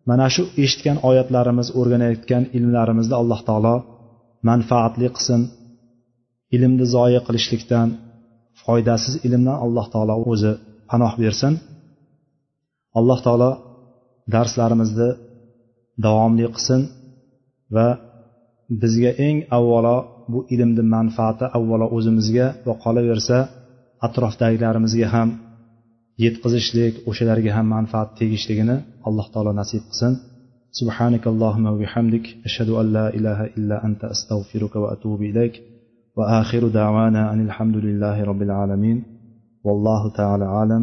Mana shu eshitgan oyatlarimiz o'rganayotgan ilmlarimizni alloh taolo manfaatli qilsin. Ilmni zoya qilishlikdan foydasiz ilmdan alloh taolo o'zi panoh bersin. alloh taolo darslarimizni davomli qilsin va bizga eng avvalo bu ilmni manfaati avvalo o'zimizga va qolaversa atrofdagilarimizga ham yetkazishlik o'shalarga ham manfaat tegishligini alloh taolo nasib qilsin سبحانك اللهم وبحمدك أشهد أن لا إله إلا أنت أستغفرك وأتوب إليك وآخر دعوانا أن الحمد لله رب العالمين والله تعالى عالم